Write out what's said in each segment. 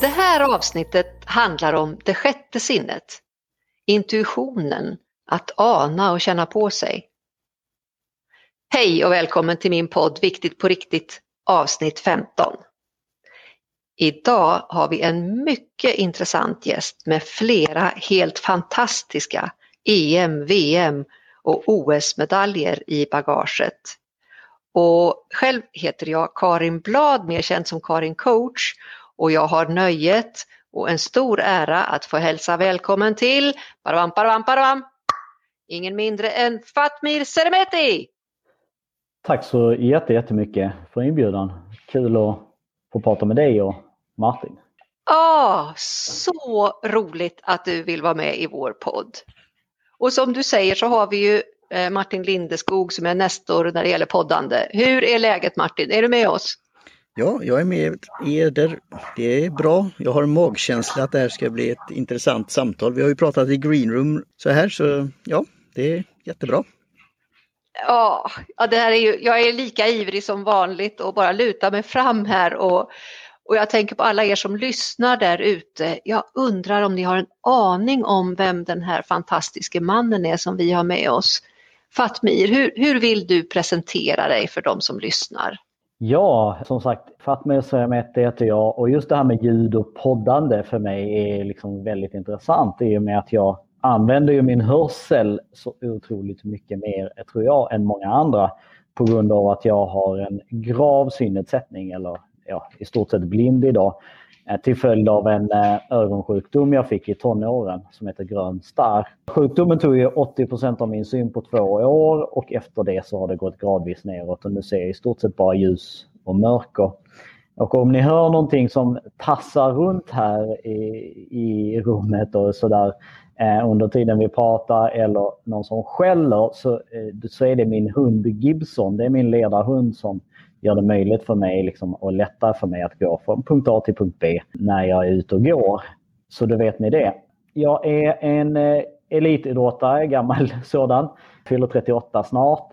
Det här avsnittet handlar om det sjätte sinnet. Intuitionen, att ana och känna på sig. Hej och välkommen till min podd Viktigt på riktigt avsnitt 15. Idag har vi en mycket intressant gäst med flera helt fantastiska EM, VM och OS-medaljer i bagaget. Och själv heter jag Karin Blad, mer känd som Karin Coach och jag har nöjet och en stor ära att få hälsa välkommen till Paravam, paravam, paravam, ingen mindre än Fatmir Seremeti! Tack så jättemycket för inbjudan. Kul att få prata med dig och Martin. Ja, så roligt att du vill vara med i vår podd. Och som du säger så har vi ju eh, Martin Lindeskog som är nästor när det gäller poddande. Hur är läget Martin? Är du med oss? Ja, jag är med er. Det är bra. Jag har en magkänsla att det här ska bli ett intressant samtal. Vi har ju pratat i greenroom så här så ja, det är jättebra. Ja, det här är ju, jag är lika ivrig som vanligt och bara lutar mig fram här och, och jag tänker på alla er som lyssnar där ute. Jag undrar om ni har en aning om vem den här fantastiske mannen är som vi har med oss. Fatmir, hur, hur vill du presentera dig för de som lyssnar? Ja, som sagt, Fatmir Seremete heter jag och just det här med ljud och poddande för mig är liksom väldigt intressant i och med att jag använder ju min hörsel så otroligt mycket mer, tror jag, än många andra på grund av att jag har en grav synnedsättning eller ja, i stort sett blind idag. Eh, till följd av en eh, ögonsjukdom jag fick i tonåren som heter grön starr. Sjukdomen tog ju 80% av min syn på två år och efter det så har det gått gradvis neråt och nu ser jag i stort sett bara ljus och mörker. Och om ni hör någonting som tassar runt här i, i rummet och sådär eh, under tiden vi pratar eller någon som skäller så, eh, så är det min hund Gibson. Det är min ledarhund som gör det möjligt för mig liksom, och lättare för mig att gå från punkt A till punkt B när jag är ute och går. Så då vet ni det. Jag är en eh, elitidrottare, gammal sådan, fyller 38 snart.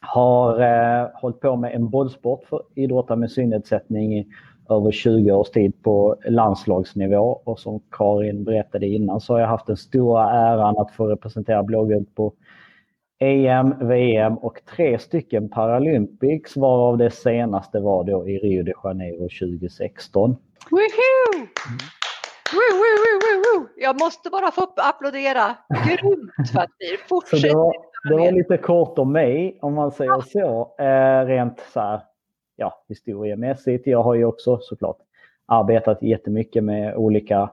Har eh, hållit på med en bollsport för idrottare med synnedsättning i över 20 års tid på landslagsnivå och som Karin berättade innan så har jag haft den stora äran att få representera blågult på EM, VM och tre stycken Paralympics varav det senaste var då i Rio de Janeiro 2016. Woohoo! Woo, woo, woo, Jag måste bara få applådera. Grymt Fatmir! Fortsätt! Så det, var, det var lite kort om mig om man säger så. Eh, rent så här, ja, historiemässigt. Jag har ju också såklart arbetat jättemycket med olika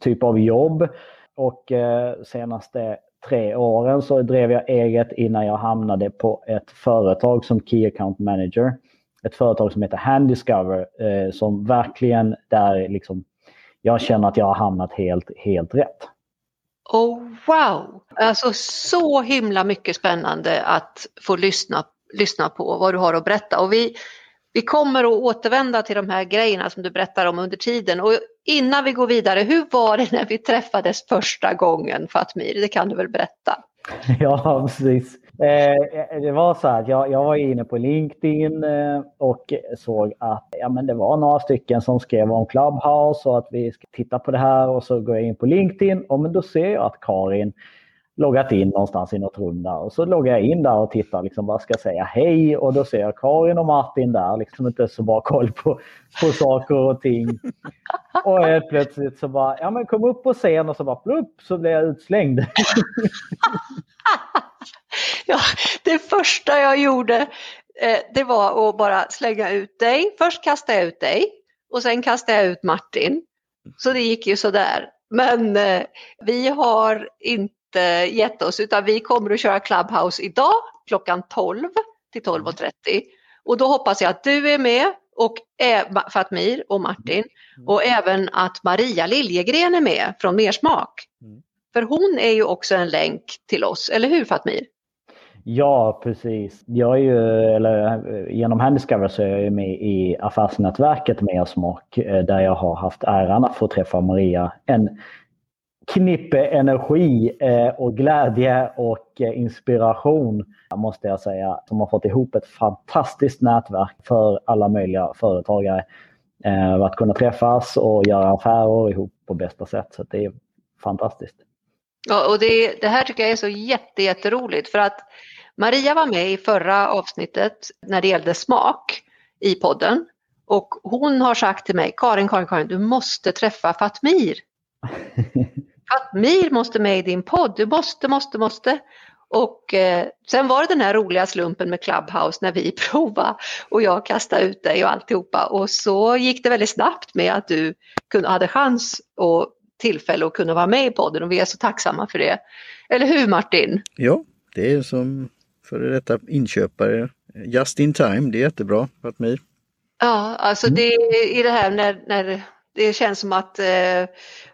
typer av jobb. Och eh, senaste tre åren så drev jag eget innan jag hamnade på ett företag som Key Account Manager. Ett företag som heter Handiscover eh, som verkligen där liksom jag känner att jag har hamnat helt, helt rätt. Oh wow! Alltså så himla mycket spännande att få lyssna, lyssna på vad du har att berätta. Och vi, vi kommer att återvända till de här grejerna som du berättar om under tiden. Och innan vi går vidare, hur var det när vi träffades första gången Fatmir? Det kan du väl berätta? Ja, precis. Eh, det var så här, jag, jag var inne på LinkedIn eh, och såg att ja, men det var några stycken som skrev om Clubhouse och att vi ska titta på det här och så går jag in på LinkedIn och men då ser jag att Karin loggat in någonstans i något rum där. Och så loggar jag in där och tittar, liksom, vad ska jag säga, hej och då ser jag Karin och Martin där, liksom inte så bra koll på, på saker och ting. Och helt plötsligt så bara, ja men kom upp på scen och så bara plupp så blir jag utslängd. ja, det första jag gjorde eh, det var att bara slänga ut dig. Först kastade jag ut dig och sen kastade jag ut Martin. Så det gick ju sådär. Men eh, vi har inte inte gett oss utan vi kommer att köra Clubhouse idag klockan 12 till 12.30. Och då hoppas jag att du är med och Fatmir och Martin mm. och även att Maria Liljegren är med från Mersmak. Mm. För hon är ju också en länk till oss, eller hur Fatmir? Ja, precis. Jag är ju, eller, genom Handiscover så är jag med i affärsnätverket Mersmak eh, där jag har haft äran att få träffa Maria en knippe energi eh, och glädje och eh, inspiration måste jag säga. Som har fått ihop ett fantastiskt nätverk för alla möjliga företagare. Eh, att kunna träffas och göra affärer ihop på bästa sätt. Så det är fantastiskt. Ja, och det, det här tycker jag är så jätte, jätteroligt för att Maria var med i förra avsnittet när det gällde smak i podden. Och hon har sagt till mig, Karin, Karin, Karin, du måste träffa Fatmir. Fatmir måste med i din podd, du måste, måste, måste. Och eh, sen var det den här roliga slumpen med Clubhouse när vi provade och jag kastade ut dig och alltihopa. Och så gick det väldigt snabbt med att du kunde, hade chans och tillfälle att kunna vara med i podden och vi är så tacksamma för det. Eller hur Martin? Ja, det är som före detta inköpare. Just in time, det är jättebra Fatmir. Ja, alltså mm. det i det här när, när det känns som att eh,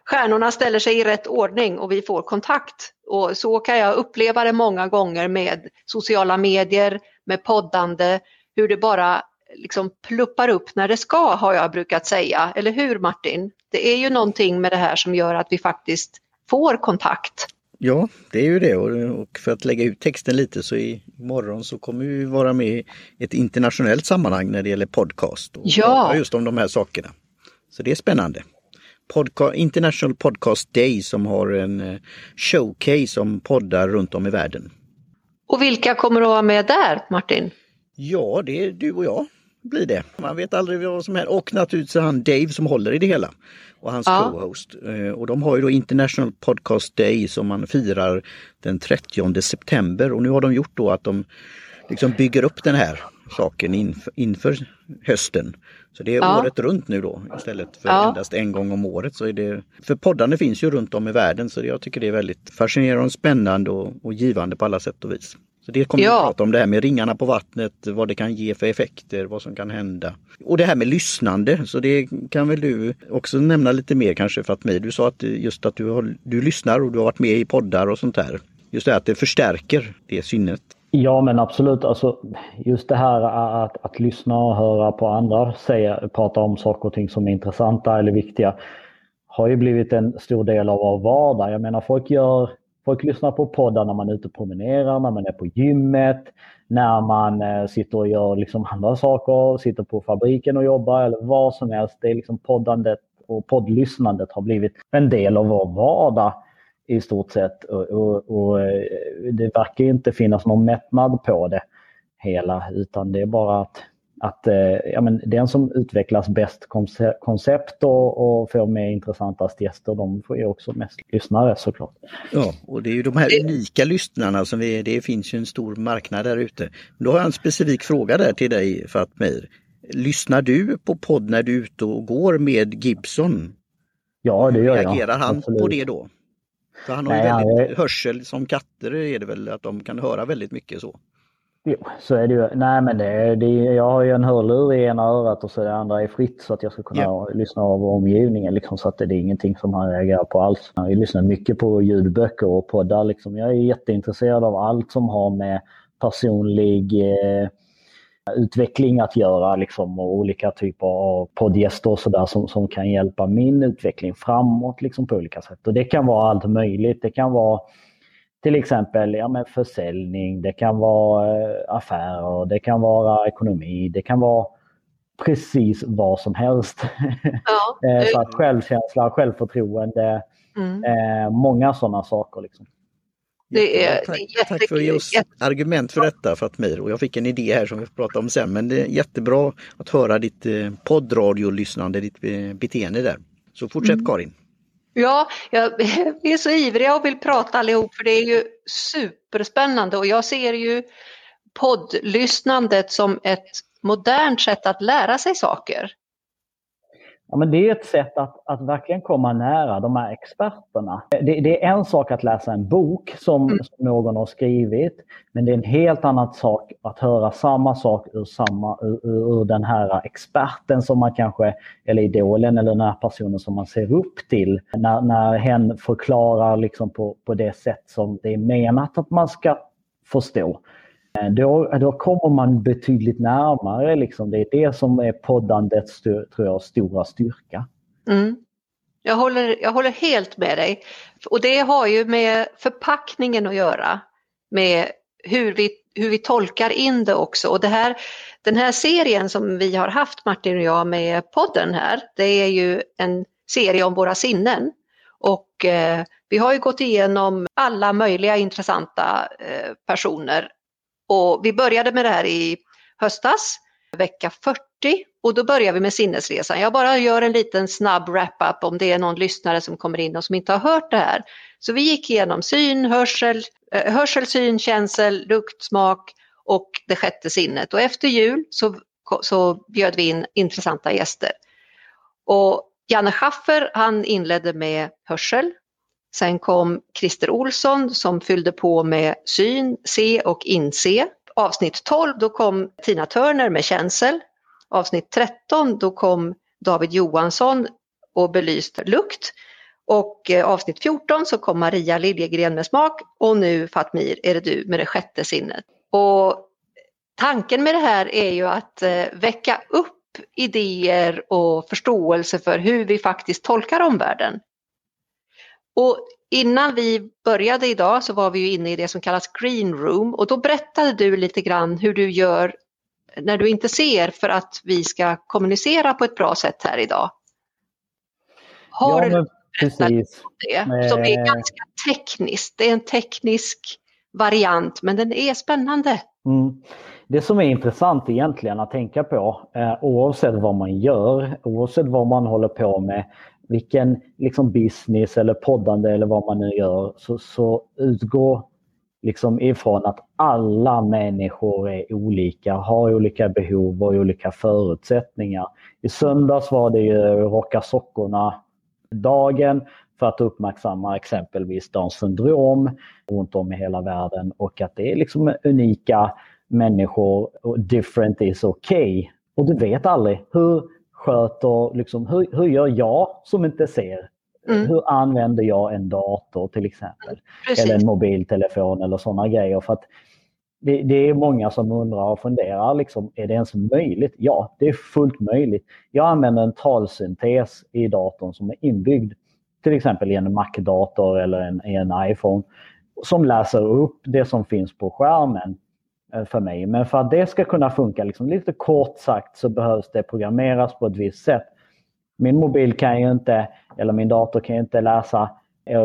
stjärnorna ställer sig i rätt ordning och vi får kontakt. Och så kan jag uppleva det många gånger med sociala medier, med poddande, hur det bara liksom pluppar upp när det ska har jag brukat säga. Eller hur Martin? Det är ju någonting med det här som gör att vi faktiskt får kontakt. Ja, det är ju det och för att lägga ut texten lite så imorgon så kommer vi vara med i ett internationellt sammanhang när det gäller podcast. Och ja! Just om de här sakerna. Så det är spännande. Podca International Podcast Day som har en eh, showcase om poddar runt om i världen. Och vilka kommer att vara med där, Martin? Ja, det är du och jag blir det. Man vet aldrig vad som händer. Och naturligtvis han Dave som håller i det hela. Och hans ja. co-host. Eh, och de har ju då International Podcast Day som man firar den 30 september. Och nu har de gjort då att de liksom bygger upp den här saken inför, inför hösten. Så det är ja. året runt nu då istället för ja. endast en gång om året. Så är det, för poddarna finns ju runt om i världen så jag tycker det är väldigt fascinerande, spännande och, och givande på alla sätt och vis. Så det kommer ja. vi prata om det här med ringarna på vattnet, vad det kan ge för effekter, vad som kan hända. Och det här med lyssnande, så det kan väl du också nämna lite mer kanske för att mig. Du sa att just att du, har, du lyssnar och du har varit med i poddar och sånt där. Just det att det förstärker det sinnet. Ja men absolut, alltså, just det här att, att lyssna och höra på andra säga, prata om saker och ting som är intressanta eller viktiga har ju blivit en stor del av vår vardag. Jag menar folk gör Folk lyssnar på poddar när man är ute och promenerar, när man är på gymmet, när man eh, sitter och gör liksom andra saker, sitter på fabriken och jobbar eller vad som helst. Det är liksom poddandet och poddlyssnandet har blivit en del av vår vardag i stort sett. Och, och, och eh, det verkar inte finnas någon mättnad på det hela utan det är bara att att eh, ja, men den som utvecklas bäst koncept och, och får med intressantast gäster, de får ju också mest lyssnare såklart. Ja, och det är ju de här unika lyssnarna som vi, det finns ju en stor marknad där ute. Då har jag en specifik fråga där till dig Fatmir. Lyssnar du på podd när du är ute och går med Gibson? Ja, det gör jag. Reagerar han Absolut. på det då? För han har ju Nej, väldigt är... hörsel som katter är det väl att de kan höra väldigt mycket så. Jo, så är det ju. Nej, men det, det, jag har ju en hörlur i ena örat och så det andra är fritt så att jag ska kunna ja. lyssna av omgivningen. Liksom, så att det, är ingenting som han reagerar på alls. Jag lyssnar mycket på ljudböcker och poddar. Liksom. Jag är jätteintresserad av allt som har med personlig eh, utveckling att göra liksom, och olika typer av poddgäster och sådär som, som kan hjälpa min utveckling framåt liksom, på olika sätt. Och det kan vara allt möjligt. Det kan vara till exempel ja, men försäljning, det kan vara eh, affärer, det kan vara ekonomi, det kan vara precis vad som helst. Ja. Eh, så att självkänsla, självförtroende, mm. eh, många sådana saker. Liksom. Det är, tack, tack för just argument för detta Fatmir och jag fick en idé här som vi får prata om sen men det är jättebra att höra ditt eh, poddradiolyssnande, ditt beteende där. Så fortsätt mm. Karin. Ja, jag är så ivrig och vill prata allihop för det är ju superspännande och jag ser ju poddlyssnandet som ett modernt sätt att lära sig saker. Ja, men det är ett sätt att, att verkligen komma nära de här experterna. Det, det är en sak att läsa en bok som, mm. som, någon har skrivit, men det är en helt annan sak att höra samma sak ur, samma, ur, ur den här experten som man kanske, eller idolen eller den här personen som man ser upp till. När, när hen förklarar liksom på, på det sätt som det är menat att man ska förstå. Eh, då, då kommer man betydligt närmare. Liksom. Det är det som är poddandets tror jag, stora styrka. Mm. Jag, håller, jag håller helt med dig. Och det har ju med förpackningen att göra. Med hur vi hur vi tolkar in det också. Och det här, den här serien som vi har haft Martin och jag med podden här, det är ju en serie om våra sinnen. Och eh, vi har ju gått igenom alla möjliga intressanta eh, personer. Och vi började med det här i höstas, vecka 40 och då börjar vi med sinnesresan. Jag bara gör en liten snabb wrap-up om det är någon lyssnare som kommer in och som inte har hört det här. Så vi gick igenom syn, hörsel, eh, hörsel syn, känsel, lukt, smak och det sjätte sinnet. Och efter jul så, så bjöd vi in intressanta gäster. Och Janne Schaffer han inledde med hörsel. Sen kom Christer Olsson som fyllde på med syn, se och inse. Avsnitt 12 då kom Tina Turner med känsel. Avsnitt 13 då kom David Johansson och belyste lukt. Och eh, avsnitt 14 så kom Maria Liljegren med smak och nu Fatmir är det du med det sjätte sinnet. Och tanken med det här är ju att eh, väcka upp idéer och förståelse för hur vi faktiskt tolkar omvärlden. Och innan vi började idag så var vi ju inne i det som kallas green room och då berättade du lite grann hur du gör när du inte ser för att vi ska kommunicera på ett bra sätt här idag. Har ja, du precis. det som är ganska tekniskt? Det är en teknisk variant men den är spännande. Mm. Det som är intressant egentligen att tänka på eh, oavsett vad man gör, oavsett vad man håller på med, vilken liksom business eller poddande eller vad man nu gör, så, så utgå liksom ifrån att alla människor är olika, har olika behov och olika förutsättningar. I söndags var det ju Rocka sockorna-dagen för att uppmärksamma exempelvis Downs syndrom runt om i hela världen och att det är liksom unika människor och different is okay. Och du vet aldrig hur sköter, liksom, hur, hur gör jag som inte ser? Mm. Hur använder jag en dator till exempel? Precis. Eller en mobiltelefon eller sådana grejer. För att det, det, är många som undrar och funderar, liksom, är det ens möjligt? Ja, det är fullt möjligt. Jag använder en talsyntes i datorn som är inbyggd till exempel i en Mac-dator eller en, i en iPhone som läser upp det som finns på skärmen för mig. Men för att det ska kunna funka, liksom, lite kort sagt, så behövs det programmeras på ett visst sätt. Min mobil kan ju inte, eller min dator kan ju inte läsa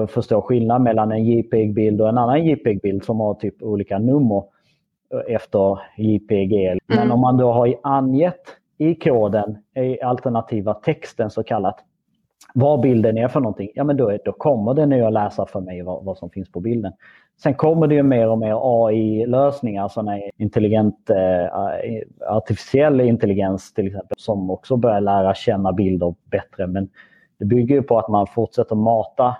och förstå skillnad mellan en JPEG-bild och en annan JPEG-bild som har typ olika nummer efter JPEG. Mm. Men om man då har angett i koden, i alternativa texten så kallat, vad bilden är för någonting, ja men då, då kommer den ju att läsa för mig vad, vad, som finns på bilden. Sen kommer det ju mer och mer AI-lösningar, sådana intelligent, eh, artificiell intelligens till exempel, som också börjar lära känna bilder bättre. Men det bygger ju på att man fortsätter mata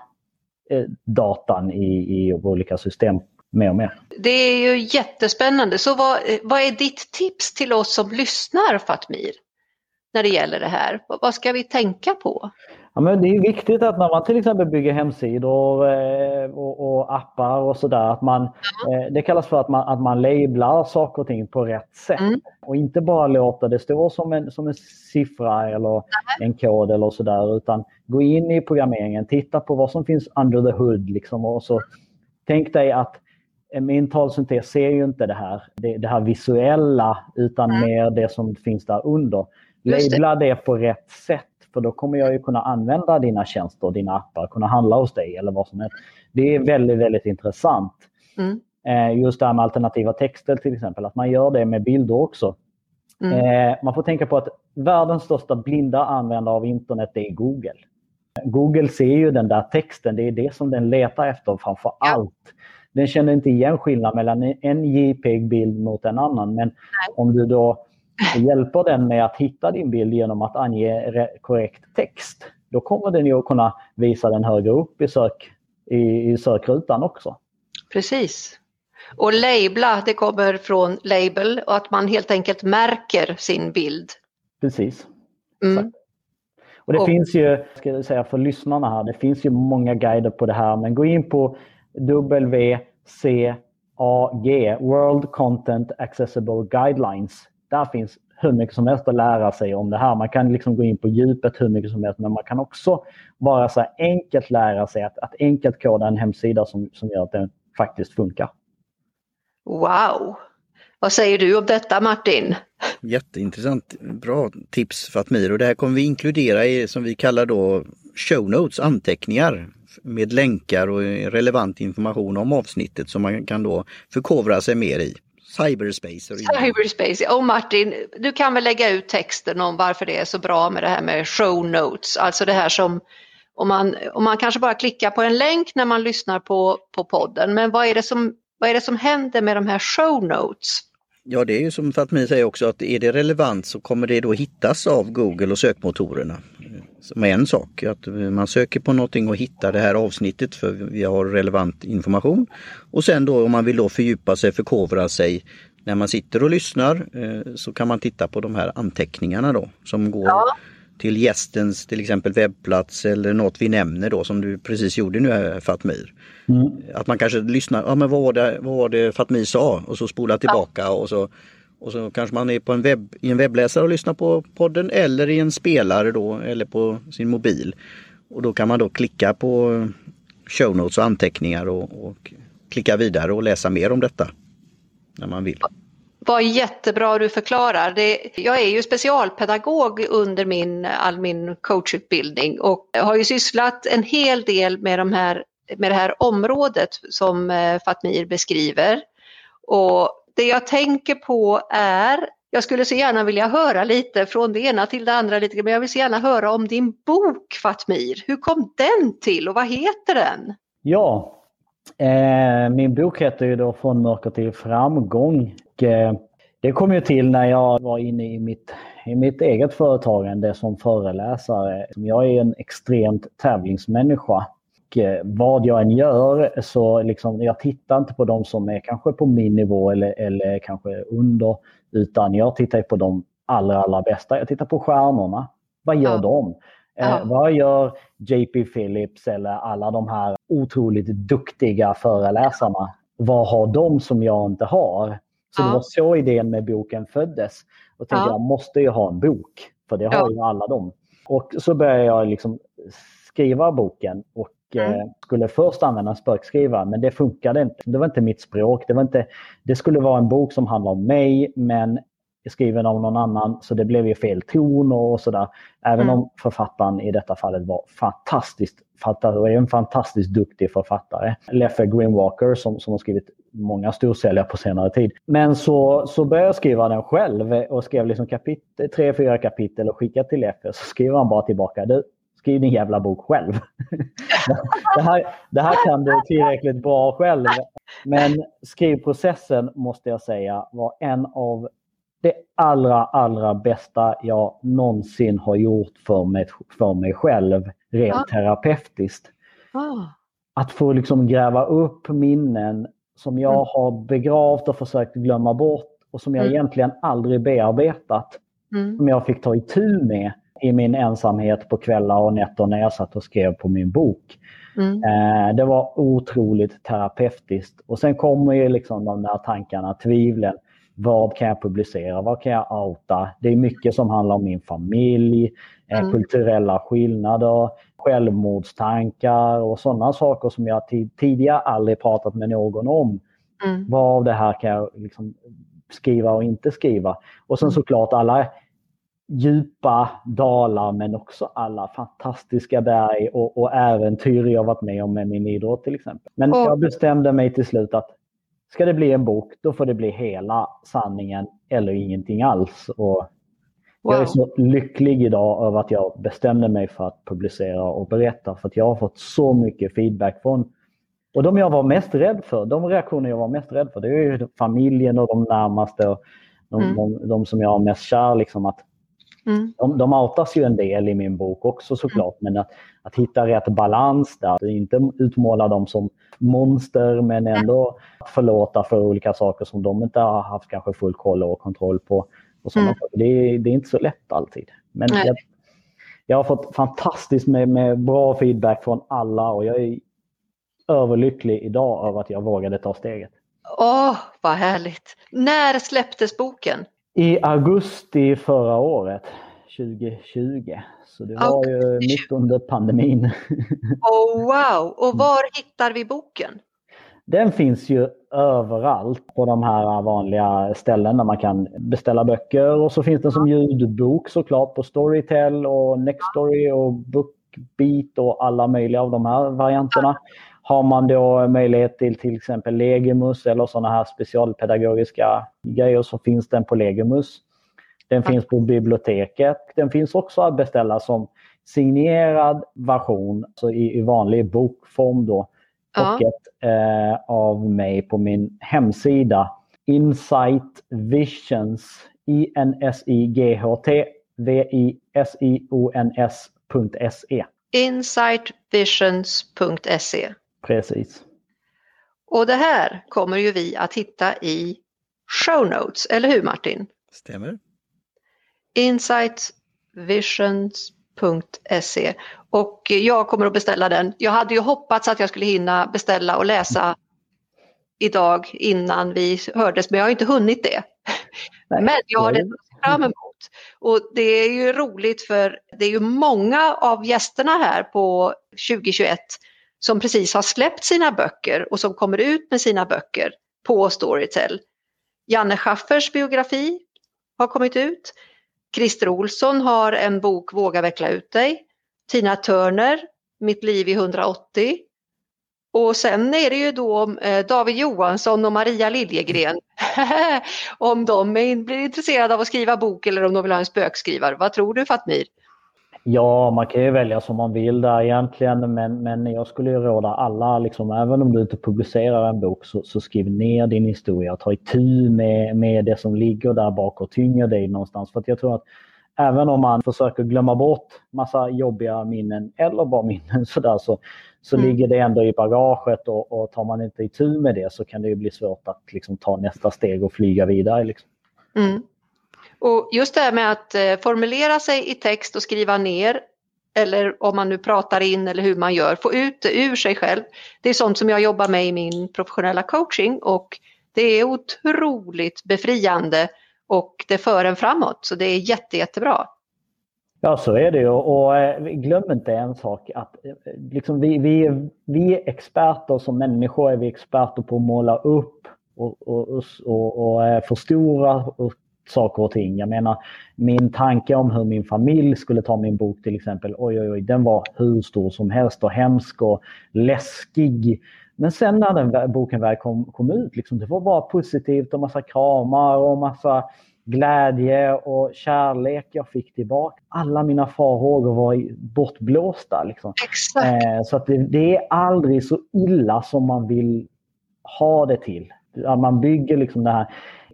eh, datan i, i olika system mer och mer. Det är ju jättespännande. Så vad, vad är ditt tips till oss som lyssnar Fatmir? När det gäller det här? Vad ska vi tänka på? Ja, men det är viktigt att när man till exempel bygger hemsidor eh, och, och, appar och sådär, att man, eh, det kallas för att man, att man lablar saker och ting på rätt sätt. Mm. Och inte bara låta det stå som en, som en siffra eller en kod eller sådär, utan gå in i programmeringen, titta på vad som finns under the hood. Liksom, och så Tänk dig att min talsyntes ser ju inte det här, det, det här visuella, utan mm. mer det som finns där under. Labla det på rätt sätt för då kommer jag ju kunna använda dina tjänster och dina appar, kunna handla hos dig eller vad som helst. Det är väldigt, väldigt intressant. Mm. Eh, just det här med alternativa texter till exempel, att man gör det med bilder också. Mm. Eh, man får tänka på att världens största blinda användare av internet är Google. Google ser ju den där texten, det är det som den letar efter framför allt. Den känner inte igen skillnad mellan en JPEG-bild mot en annan. Men om du då hjälper den med att hitta din bild genom att ange korrekt text, då kommer den ju att kunna visa den högre upp i, sök, i, i sökrutan också. Precis. Och labla, det kommer från label och att man helt enkelt märker sin bild. Precis. Mm. Och det och, finns ju, ska jag säga för lyssnarna här, det finns ju många guider på det här, men gå in på WCAG, World Content Accessible Guidelines där finns hur mycket som helst att lära sig om det här. Man kan liksom gå in på djupet hur mycket som helst men man kan också bara så enkelt lära sig att, att enkelt koda en hemsida som, som gör att den faktiskt funkar. Wow! Vad säger du om detta Martin? Jätteintressant, bra tips Fatmir och det här kommer vi inkludera i som vi kallar då show notes, anteckningar med länkar och relevant information om avsnittet som man kan då förkovra sig mer i. Cyberspace. Cyberspace. Och Martin, du kan väl lägga ut texten om varför det är så bra med det här med show notes, alltså det här som om man, om man kanske bara klickar på en länk när man lyssnar på, på podden, men vad är, det som, vad är det som händer med de här show notes? Ja det är ju som Fatmi säger också att är det relevant så kommer det då hittas av Google och sökmotorerna. Som är en sak, att man söker på någonting och hittar det här avsnittet för vi har relevant information. Och sen då om man vill då fördjupa sig, förkovra sig när man sitter och lyssnar eh, så kan man titta på de här anteckningarna då som går ja till gästens till exempel webbplats eller något vi nämner då som du precis gjorde nu Fatmir. Mm. Att man kanske lyssnar, ja men vad var det, vad var det Fatmir sa och så spolar tillbaka ja. och så och så kanske man är på en webb, i en webbläsare och lyssnar på podden eller i en spelare då eller på sin mobil. Och då kan man då klicka på show notes och anteckningar och, och klicka vidare och läsa mer om detta när man vill. Vad jättebra du förklarar. Det, jag är ju specialpedagog under min, all min coachutbildning och har ju sysslat en hel del med, de här, med det här området som eh, Fatmir beskriver. Och det jag tänker på är, jag skulle så gärna vilja höra lite från det ena till det andra, lite, men jag vill så gärna höra om din bok Fatmir. Hur kom den till och vad heter den? Ja, eh, min bok heter ju då Från mörker till framgång Eh, det kom ju till när jag var inne i mitt, i mitt eget företagande som föreläsare. Jag är en extremt tävlingsmänniska. Eh, vad jag än gör så liksom, jag tittar inte på de som är kanske på min nivå eller, eller kanske under. Utan jag tittar på de allra, allra bästa. Jag tittar på stjärnorna. Vad gör ja. de? Eh, ja. vad gör JP Phillips eller alla de här otroligt duktiga föreläsarna? Vad har de som jag inte har? Så ja. det var så idén med boken föddes. Och tänkte ja. jag måste ju ha en bok, för det har ju alla dem. Och så började jag liksom skriva boken och mm. eh, skulle först använda spökskrivare men det funkade inte. Det var inte mitt språk. Det, var inte, det skulle vara en bok som handlar om mig men skriven av någon annan så det blev ju fel ton och sådär. Även mm. om författaren i detta fallet var fantastiskt författare och är en fantastiskt duktig författare. Leffe Greenwalker som, som har skrivit många storsäljare på senare tid. Men så, så började jag skriva den själv och skrev liksom kapitel, tre, fyra kapitel och skickade till Leffe. Så skriver han bara tillbaka. Du, skriv din jävla bok själv. det, här, det här kan du tillräckligt bra själv. Men skrivprocessen måste jag säga var en av det allra, allra bästa jag någonsin har gjort för mig, för mig själv rent ja. terapeutiskt. Ah. Att få liksom gräva upp minnen som jag mm. har begravt och försökt glömma bort och som jag mm. egentligen aldrig bearbetat. Mm. Som jag fick ta itu med i min ensamhet på kvällar och nätter när jag satt och skrev på min bok. Mm. Eh, det var otroligt terapeutiskt. Och sen kommer ju liksom de där tankarna, tvivlen. Vad kan jag publicera? Vad kan jag outa? Det är mycket som handlar om min familj, eh, mm. kulturella skillnader, självmordstankar och sådana saker som jag tidigare aldrig pratat med någon om. Mm. Vad av det här kan jag liksom skriva och inte skriva? Och sen mm. såklart alla djupa dalar men också alla fantastiska berg och, och äventyr jag varit med om med min idrott till exempel. Men jag bestämde mig till slut att ska det bli en bok, då får det bli hela sanningen eller ingenting alls. Och Wow. Jag är så lycklig idag över att jag bestämde mig för att publicera och berätta för att jag har fått så mycket feedback från och de jag var mest rädd för, de reaktioner jag var mest rädd för, det är familjen och de närmaste och de, mm. de, de som jag är mest kär. Liksom att, mm. de, de outas ju en del i min bok också såklart, mm. men att, att hitta rätt balans där, att inte utmåla dem som monster men ändå förlåta för olika saker som de inte har haft kanske full koll och kontroll på. Och mm. det, är, det är inte så lätt alltid. Men jag, jag, har fått fantastiskt med, med bra feedback från alla och jag är överlycklig idag över att jag vågade ta steget. Åh, vad härligt! När släpptes boken? I augusti förra året, 2020. Så det var okay. ju mitt under pandemin. Oh, wow! Och var hittar vi boken? Den finns ju överallt på de här vanliga ställen där man kan beställa böcker. Och så finns den som ljudbok såklart på Storytel och Nextory och Bookbeat och alla möjliga av de här varianterna. Har man då möjlighet till till exempel Legimus eller sådana här specialpedagogiska grejer så finns den på Legimus. Den finns på biblioteket. Den finns också att beställa som signerad version, så i, i vanlig bokform då. Ja. Pocket eh, av mig på min hemsida Insight Visions I-N-S-I-G-H-T V-I-S-I-O-N-S.se Insightvisions.se Precis. Och det här kommer ju vi att hitta i show notes, eller hur Martin? Stämmer. Insightvisions.se och jag kommer att beställa den. Jag hade ju hoppats att jag skulle hinna beställa och läsa idag innan vi hördes men jag har inte hunnit det. Men jag har det fram emot. Och det är ju roligt för det är ju många av gästerna här på 2021 som precis har släppt sina böcker och som kommer ut med sina böcker på Storytel. Janne Schaffers biografi har kommit ut. Christer Olsson har en bok Våga veckla ut dig. Tina Turner, Mitt liv i 180. Och sen är det ju då eh, David Johansson och Maria Liljegren. om de blir intresserade av att skriva bok eller om de vill ha en spökskrivare. Vad tror du Fatmir? Ja, man kan ju välja som man vill där egentligen, men, men jag skulle ju råda alla, liksom, även om du inte publicerar en bok, så, så skriv ner din historia. Ta itu med, med det som ligger där bak och tynger dig någonstans. För att jag tror att även om man försöker glömma bort massa jobbiga minnen eller bara minnen sådär så, så mm. ligger det ändå i bagaget och, och tar man inte itu med det så kan det bli svårt att liksom, ta nästa steg och flyga vidare. Liksom. Mm. Och just det här med att eh, formulera sig i text och skriva ner eller om man nu pratar in eller hur man gör, få ut det ur sig själv. Det är sånt som jag jobbar med i min professionella coaching och det är otroligt befriande och det för en framåt så det är jätte, jättebra. Ja så är det ju och eh, glöm inte en sak att eh, liksom vi, vi, vi är experter som människor är vi experter på att måla upp och, och, och, och, förstora och saker och ting. Jag menar, min tanke om hur min familj skulle ta min bok till exempel, oj oj oj, den var hur stor som helst och hemsk och läskig. Men sen när den boken väl kom, kom ut, liksom, det var bara positivt och massa kramar och massa glädje och kärlek jag fick tillbaka. Alla mina farhågor var bortblåsta. Liksom. Eh, så att det, det, är aldrig så illa som man vill ha det till. Att man bygger liksom det här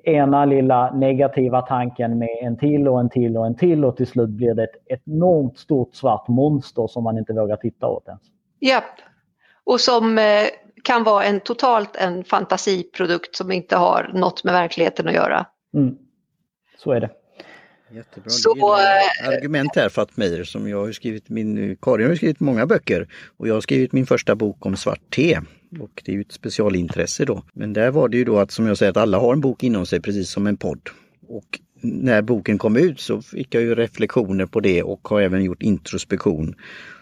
ena lilla negativa tanken med en till och en till och en till och till slut blir det ett enormt stort svart monster som man inte vågar titta åt ens. Japp, och som eh, kan vara en totalt en fantasiprodukt som inte har något med verkligheten att göra. Mm. Så är det. Jättebra. Så, eh, argument här Fatmir som jag har skrivit min, Karin har skrivit många böcker och jag har skrivit min första bok om svart te. Och det är ju ett specialintresse då. Men där var det ju då att som jag säger att alla har en bok inom sig precis som en podd. Och när boken kom ut så fick jag ju reflektioner på det och har även gjort introspektion.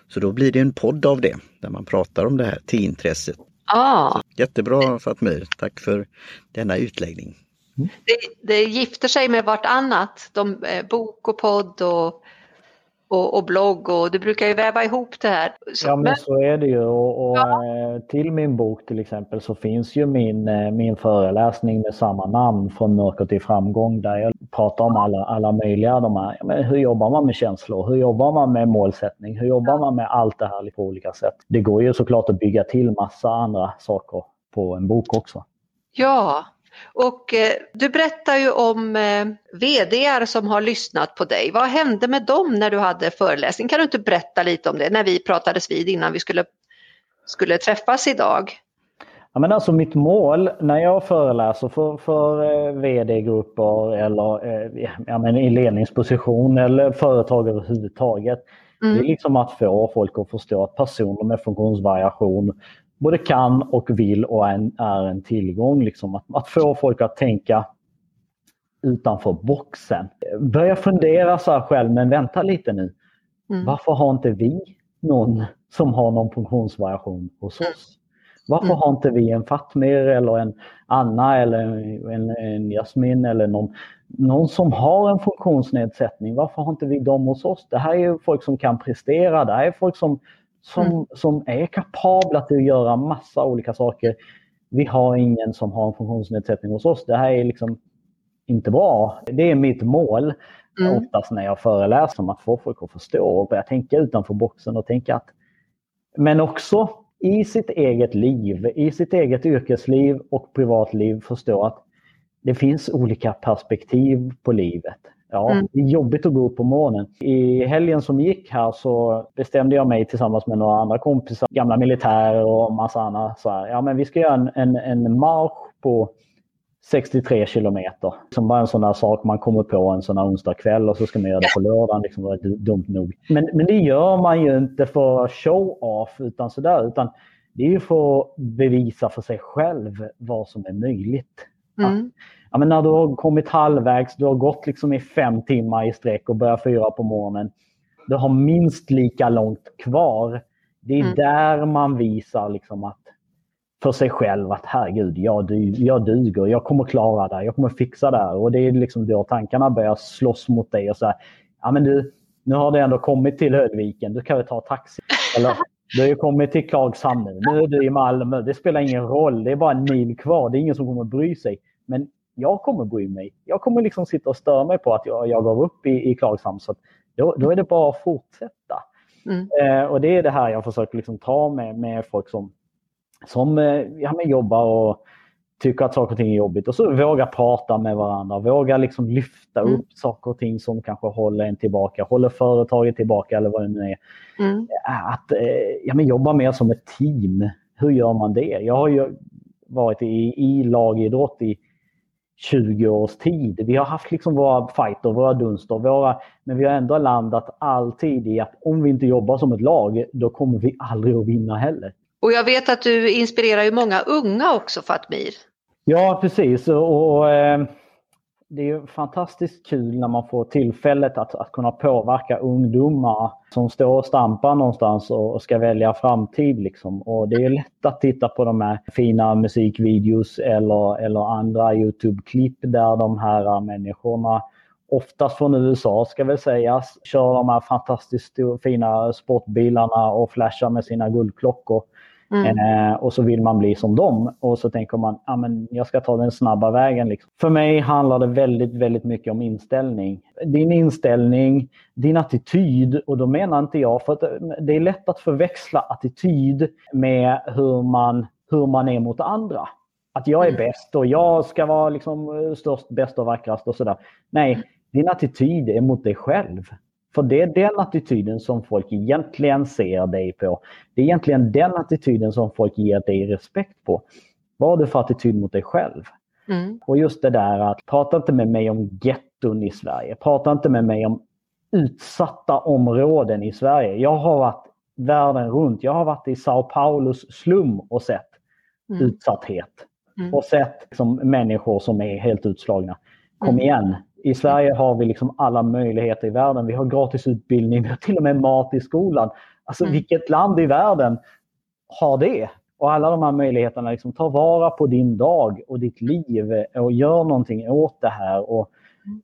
Så då blir det en podd av det där man pratar om det här teintresset. Ah. jättebra Fatmir, tack för denna utläggning. Mm. Det, det gifter sig med vartannat, de, eh, bok och podd och, och, och, blogg och du brukar ju väva ihop det här. Så, ja men, men så är det ju och, och ja. Eh, till min bok till exempel så finns ju min, eh, min föreläsning med samma namn från mörker till framgång där jag pratar om alla, alla möjliga de här, men hur jobbar man med känslor, hur jobbar man med målsättning, hur jobbar man med allt det här på olika sätt. Det går ju såklart att bygga till massa andra saker på en bok också. Ja, och eh, du berättar ju om eh, VDR som har lyssnat på dig. Vad hände med dem när du hade föreläsning? Kan du inte berätta lite om det när vi pratades vid innan vi skulle, skulle träffas idag? Ja, men alltså mitt mål när jag föreläser för, för eh, vd-grupper eller eh, ja, men i ledningsposition eller företag överhuvudtaget. Mm. Det är liksom att få folk att förstå att personer med funktionsvariation både kan och vill och är en, är en tillgång. Liksom. Att, att få folk att tänka utanför boxen. Börja fundera så här själv, men vänta lite nu. Mm. Varför har inte vi någon som har någon funktionsvariation hos oss? Varför mm. har inte vi en Fatmir eller en Anna eller en, en Jasmin eller någon, någon som har en funktionsnedsättning? Varför har inte vi dem hos oss? Det här är ju folk som kan prestera. Det här är folk som, som, mm. som är kapabla till att göra massa olika saker. Vi har ingen som har en funktionsnedsättning hos oss. Det här är liksom inte bra. Det är mitt mål mm. oftast när jag föreläser om att få folk att förstå och börja tänka utanför boxen och tänka att men också i sitt eget liv, i sitt eget yrkesliv och privatliv förstå att det finns olika perspektiv på livet. Ja, mm. det är jobbigt att gå upp på morgonen. I helgen som gick här så bestämde jag mig tillsammans med några andra kompisar, gamla militärer och massa annat. Så här, ja, men vi ska göra en, en, en marsch på 63 kilometer. Som bara en sån där sak man kommer på en sån här onsdagkväll och så ska man göra det på lördagen. Liksom, det är dumt nog. Men, men det gör man ju inte för show-off utan sådär. Utan det är ju för att bevisa för sig själv vad som är möjligt. Mm. Ja, men när du har kommit halvvägs, du har gått liksom i fem timmar i sträck och börjar fyra på morgonen. Du har minst lika långt kvar. Det är mm. där man visar liksom att för sig själv att herregud, jag, jag duger, jag kommer klara det, jag kommer fixa det Och det är liksom då tankarna börjar slåss mot dig och säga, ja men du, nu har du ändå kommit till Högviken, du kan väl ta taxi. Eller, du har ju kommit till Klagshamn nu, nu är du i Malmö, det spelar ingen roll, det är bara en mil kvar, det är ingen som kommer bry sig. Men jag kommer bry mig. Jag kommer liksom sitta och störa mig på att jag, jag gav upp i, i Klagshamn. Så då, då är det bara att fortsätta. Mm. Eh, och det är det här jag försöker liksom ta med, med folk som som eh, ja, jobbar och tycker att saker och ting är jobbigt och så våga prata med varandra, våga liksom lyfta mm. upp saker och ting som kanske håller en tillbaka, håller företaget tillbaka eller vad det nu är. Mm. Att eh, ja, men jobba mer som ett team. Hur gör man det? Jag har ju varit i, i lagidrott i 20 års tid. Vi har haft liksom våra fighter, våra dunster, våra, men vi har ändå landat alltid i att om vi inte jobbar som ett lag, då kommer vi aldrig att vinna heller. Och jag vet att du inspirerar ju många unga också Fatmir. Ja precis och, och eh, det är fantastiskt kul när man får tillfället att, att kunna påverka ungdomar som står och stampar någonstans och, och ska välja framtid. Liksom. Och det är lätt att titta på de här fina musikvideos eller, eller andra Youtube-klipp där de här människorna oftast från USA ska väl sägas, kör de här fantastiskt fina sportbilarna och flashar med sina guldklockor. Mm. Eh, och så vill man bli som dem och så tänker man ah, men jag ska ta den snabba vägen. Liksom. För mig handlar det väldigt, väldigt mycket om inställning. Din inställning, din attityd och då menar inte jag, för att det är lätt att förväxla attityd med hur man, hur man är mot andra. Att jag är mm. bäst och jag ska vara liksom störst, bäst och vackrast och sådär. Nej, din attityd är mot dig själv. För det är den attityden som folk egentligen ser dig på. Det är egentligen den attityden som folk ger dig respekt på. Vad har du för attityd mot dig själv? Mm. Och just det där att prata inte med mig om getton i Sverige. Prata inte med mig om utsatta områden i Sverige. Jag har varit världen runt. Jag har varit i Sao Paulos slum och sett mm. utsatthet. Mm. Och sett liksom, människor som är helt utslagna. Kom mm. igen, i Sverige har vi liksom alla möjligheter i världen. Vi har gratis utbildning, vi har till och med mat i skolan. Alltså mm. vilket land i världen har det? Och alla de här möjligheterna, liksom, ta vara på din dag och ditt liv och gör någonting åt det här. Och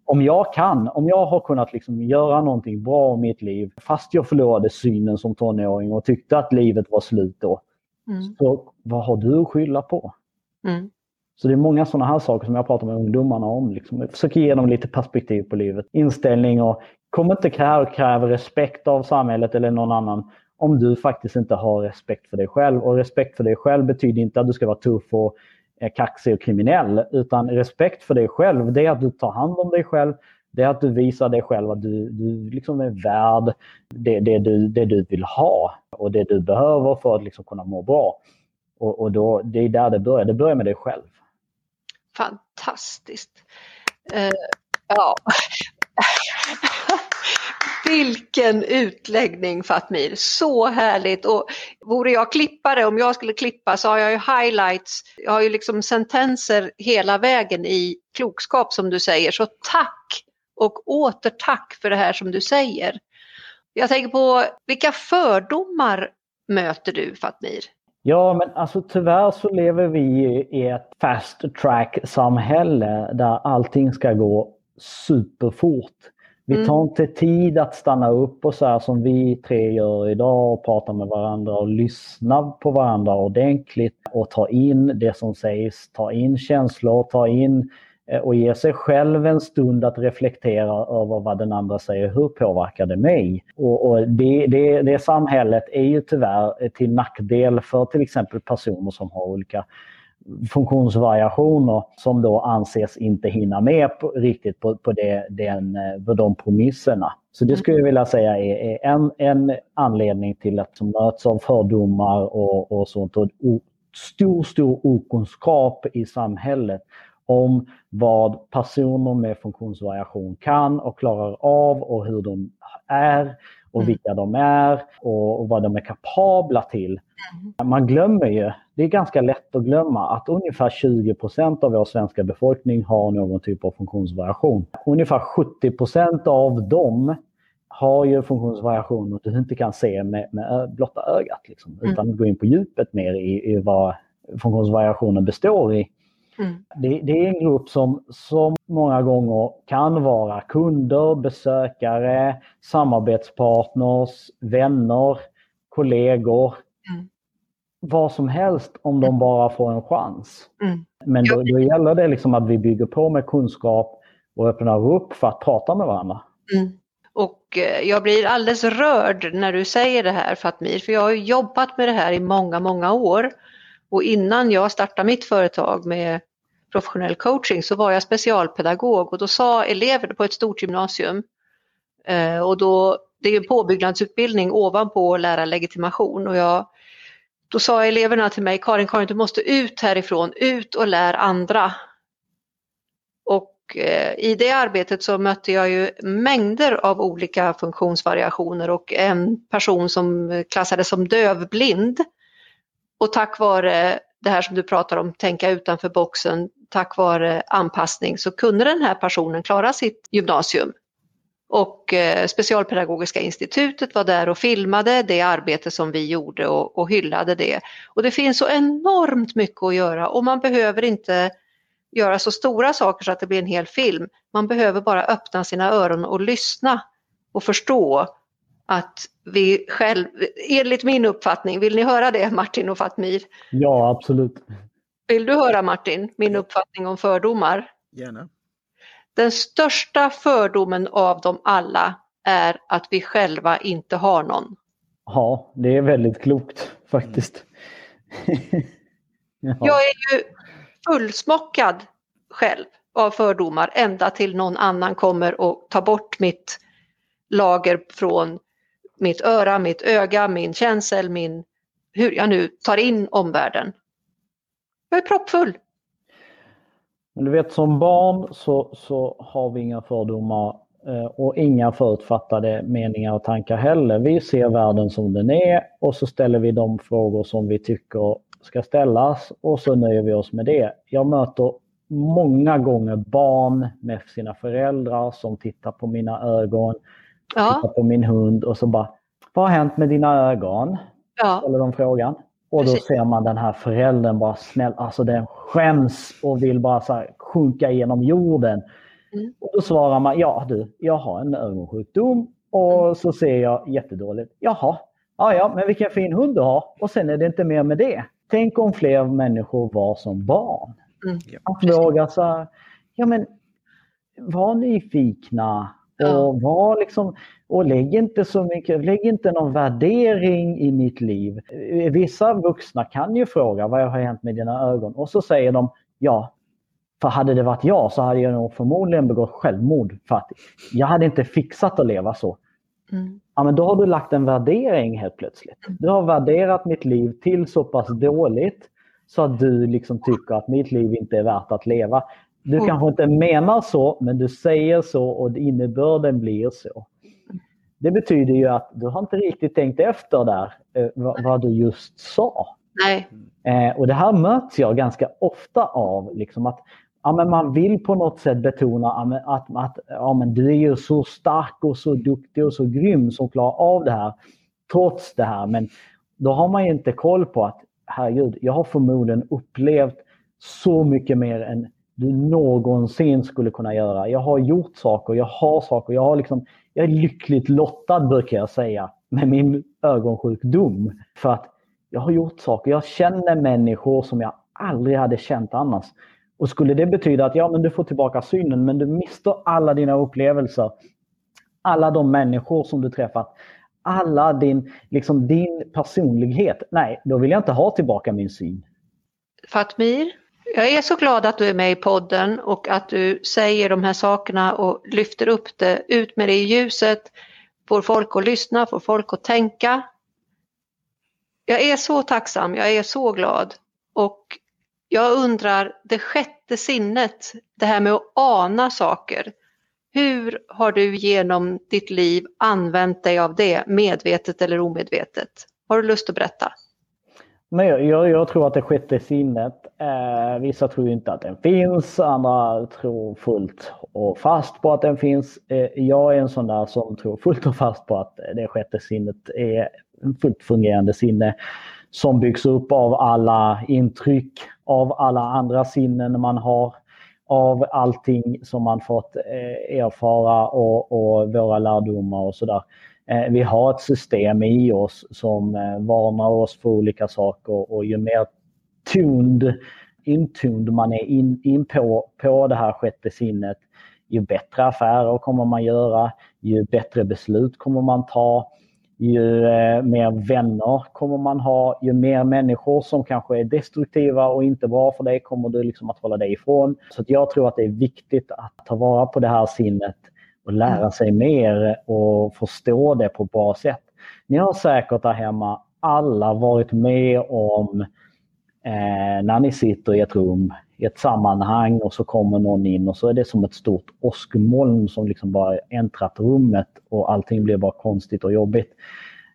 om jag kan, om jag har kunnat liksom göra någonting bra i mitt liv fast jag förlorade synen som tonåring och tyckte att livet var slut då. Mm. Så vad har du att skylla på? Mm. Så det är många sådana här saker som jag pratar med ungdomarna om. Liksom. Jag försöker ge dem lite perspektiv på livet. Inställning och kom inte här och kräv respekt av samhället eller någon annan om du faktiskt inte har respekt för dig själv. Och respekt för dig själv betyder inte att du ska vara tuff och eh, kaxig och kriminell. Utan respekt för dig själv, det är att du tar hand om dig själv. Det är att du visar dig själv att du, du liksom är värd det, det, du, det du vill ha och det du behöver för att liksom kunna må bra. Och, och då, det är där det börjar. Det börjar med dig själv. Fantastiskt. Eh, ja. Vilken utläggning Fatmir, så härligt. Och vore jag klippare, om jag skulle klippa så har jag ju highlights, jag har ju liksom sentenser hela vägen i klokskap som du säger. Så tack och åter tack för det här som du säger. Jag tänker på vilka fördomar möter du Fatmir? Ja, men alltså tyvärr så lever vi i ett fast track-samhälle där allting ska gå superfort. Vi tar mm. inte tid att stanna upp och så här som vi tre gör idag och prata med varandra och lyssna på varandra ordentligt och ta in det som sägs, ta in känslor, ta in Eh, och ge sig själv en stund att reflektera över vad den andra säger. Hur påverkar det mig? Och, och det, det, det samhället är ju tyvärr till nackdel för till exempel personer som har olika funktionsvariationer som då anses inte hinna med på, riktigt på, på, det, den, eh, på de promisserna. Så det skulle jag vilja säga är, är en, en anledning till att som möts av fördomar och, och sånt och stor, stor okunskap i samhället om vad personer med funktionsvariation kan och klarar av och hur de är och mm. vilka de är och, vad de är kapabla till. Mm. Man glömmer ju, det är ganska lätt att glömma, att ungefär 20% av vår svenska befolkning har någon typ av funktionsvariation. Ungefär 70% av dem har ju funktionsvariationer du inte kan se med, med blotta ögat. Liksom, mm. Utan gå in på djupet mer i, i vad funktionsvariationen består i. Mm. Det, det, är en grupp som, som många gånger kan vara kunder, besökare, samarbetspartners, vänner, kollegor. Mm. Vad som helst om de bara får en chans. Mm. Men då, då, gäller det liksom att vi bygger på med kunskap och öppnar upp för att prata med varandra. Mm. Och eh, jag blir alldeles rörd när du säger det här Fatmir, för jag har jobbat med det här i många, många år. Och innan jag startade mitt företag med professionell coaching så var jag specialpedagog och då sa elever på ett stort gymnasium eh, och då, det är en påbyggnadsutbildning ovanpå lärarlegitimation och jag, då sa eleverna till mig, Karin, Karin du måste ut härifrån, ut och lär andra. Och eh, i det arbetet så mötte jag ju mängder av olika funktionsvariationer och en person som klassades som dövblind. Och tack vare det här som du pratar om, tänka utanför boxen, tack vare anpassning så kunde den här personen klara sitt gymnasium. Och eh, Specialpedagogiska institutet var där och filmade det arbete som vi gjorde och, och hyllade det. Och det finns så enormt mycket att göra och man behöver inte göra så stora saker så att det blir en hel film. Man behöver bara öppna sina öron och lyssna och förstå att vi själv, enligt min uppfattning, vill ni höra det Martin och Fatmir? Ja, absolut. Vill du höra Martin, min uppfattning om fördomar? Gärna. Den största fördomen av dem alla är att vi själva inte har någon. Ja, det är väldigt klokt faktiskt. Jag är ju fullsmockad själv av fördomar ända till någon annan kommer och tar bort mitt lager från mitt öra, mitt öga, min känsel, min, hur jag nu tar in omvärlden. Jag är proppfull. Men du vet som barn så, så har vi inga fördomar eh, och inga förutfattade meningar och tankar heller. Vi ser världen som den är och så ställer vi de frågor som vi tycker ska ställas och så nöjer vi oss med det. Jag möter många gånger barn med sina föräldrar som tittar på mina ögon, ja. tittar på min hund och så bara Vad har hänt med dina ögon? Ja. Ställer de frågan. Och då ser man den här föräldern bara snäll, alltså den skäms och vill bara så här sjunka genom jorden. Mm. Och då svarar man, ja du, jag har en ögonsjukdom och mm. så ser jag jättedåligt. Jaha, ja ja, men vilken fin hund du har. Och sen är det inte mer med det. Tänk om fler människor var som barn. Mm. Att våga så här, ja men var nyfikna och var liksom och lägg inte så mycket, lägg inte någon värdering i mitt liv. Vissa vuxna kan ju fråga vad har hänt med dina ögon? Och så säger de ja, för hade det varit jag så hade jag nog förmodligen begått självmord. För att jag hade inte fixat att leva så. Mm. Ja, men då har du lagt en värdering helt plötsligt. Du har värderat mitt liv till så pass dåligt så att du liksom tycker att mitt liv inte är värt att leva. Du mm. kanske inte menar så, men du säger så och innebörden blir så. Det betyder ju att du har inte riktigt tänkt efter där eh, vad, vad, du just sa. Nej. Eh, och det här möts jag ganska ofta av. Liksom att ja, men Man vill på något sätt betona att, att ja, men du är ju så stark och så duktig och så grym som klarar av det här trots det här. Men då har man ju inte koll på att herregud, jag har förmodligen upplevt så mycket mer än du någonsin skulle kunna göra. Jag har gjort saker, jag har saker, jag, har liksom, jag är lyckligt lottad brukar jag säga med min ögonsjukdom. För att jag har gjort saker, jag känner människor som jag aldrig hade känt annars. Och skulle det betyda att ja, men du får tillbaka synen men du mister alla dina upplevelser, alla de människor som du träffat, alla din, liksom din personlighet. Nej, då vill jag inte ha tillbaka min syn. Fatmir, jag är så glad att du är med i podden och att du säger de här sakerna och lyfter upp det, ut med det i ljuset, får folk att lyssna, får folk att tänka. Jag är så tacksam, jag är så glad och jag undrar det sjätte sinnet, det här med att ana saker. Hur har du genom ditt liv använt dig av det, medvetet eller omedvetet? Har du lust att berätta? Men jag, jag, jag tror att det sjätte sinnet, eh, vissa tror inte att den finns, andra tror fullt och fast på att den finns. Eh, jag är en sån där som tror fullt och fast på att det sjätte sinnet är en fullt fungerande sinne som byggs upp av alla intryck, av alla andra sinnen man har, av allting som man fått eh, erfara och, och våra lärdomar och sådär. Eh, vi har ett system i oss som eh, varnar oss för olika saker och ju mer tuned, intuned man är in, in på, på det här sjätte sinnet, ju bättre affärer kommer man göra, ju bättre beslut kommer man ta, ju eh, mer vänner kommer man ha, ju mer människor som kanske är destruktiva och inte bra för dig kommer du liksom att hålla dig ifrån. Så jag tror att det är viktigt att ta vara på det här sinnet och lära mm. sig mer och förstå det på ett bra sätt. Ni har säkert där hemma alla varit med om eh, när ni sitter i ett rum, i ett sammanhang och så kommer någon in och så är det som ett stort åskmoln som liksom bara äntrat rummet och allting blir bara konstigt och jobbigt.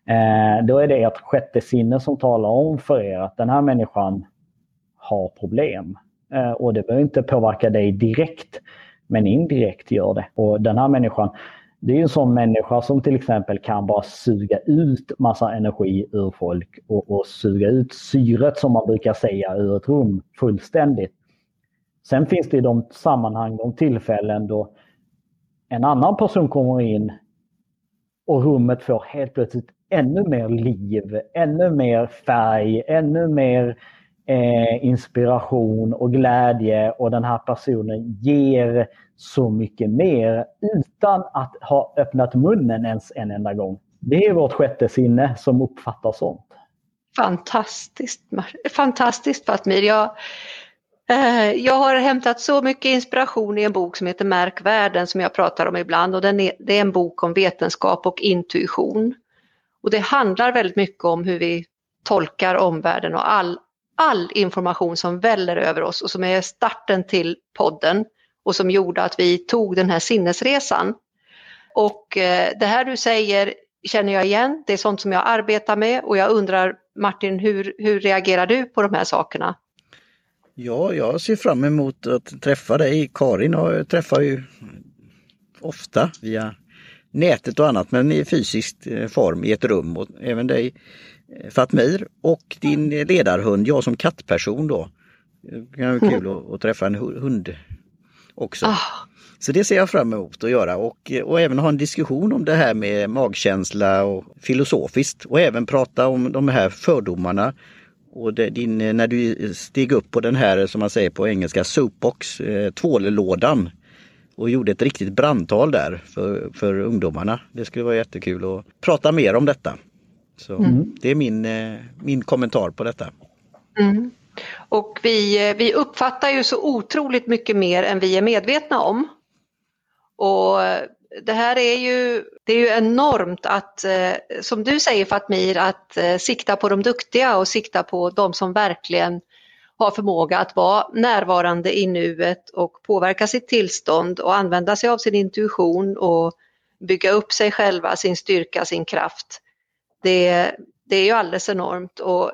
Eh, då är det ert sjätte sinne som talar om för er att den här människan har problem. Eh, och det behöver inte påverka dig direkt men indirekt gör det. Och den här människan, det är ju en sån människa som till exempel kan bara suga ut massa energi ur folk och, och suga ut syret som man brukar säga ur ett rum fullständigt. Sen finns det i de sammanhang, de tillfällen då en annan person kommer in och rummet får helt plötsligt ännu mer liv, ännu mer färg, ännu mer eh, inspiration och glädje och den här personen ger så mycket mer utan att ha öppnat munnen ens en enda gång. Det är vårt sjätte sinne som uppfattar sånt. Fantastiskt, fantastiskt Fatmir. Jag, eh, jag har hämtat så mycket inspiration i en bok som heter Märk världen som jag pratar om ibland och den är, det är en bok om vetenskap och intuition. Och det handlar väldigt mycket om hur vi tolkar omvärlden och all, all information som väller över oss och som är starten till podden och som gjorde att vi tog den här sinnesresan. Och eh, det här du säger känner jag igen, det är sånt som jag arbetar med och jag undrar Martin, hur, hur reagerar du på de här sakerna? Ja, jag ser fram emot att träffa dig. Karin och jag träffar ju ofta via nätet och annat men i fysisk eh, form i ett rum och även dig Fatmir och din ledarhund, jag som kattperson då. Det kan vara kul mm. att, att, träffa en hund också. Ah. Så det ser jag fram emot att göra och, och även ha en diskussion om det här med magkänsla och filosofiskt och även prata om de här fördomarna. Och det, din, när du steg upp på den här, som man säger på engelska, soapbox, eh, tvållådan och gjorde ett riktigt brandtal där för, för ungdomarna. Det skulle vara jättekul att prata mer om detta. Så mm. Det är min, eh, min kommentar på detta. Mm. Och vi, eh, vi uppfattar ju så otroligt mycket mer än vi är medvetna om. Och eh, det här är ju, det är ju enormt att, som du säger Fatmir, att sikta på de duktiga och sikta på de som verkligen har förmåga att vara närvarande i nuet och påverka sitt tillstånd och använda sig av sin intuition och bygga upp sig själva, sin styrka, sin kraft det, det är ju alldeles enormt. Och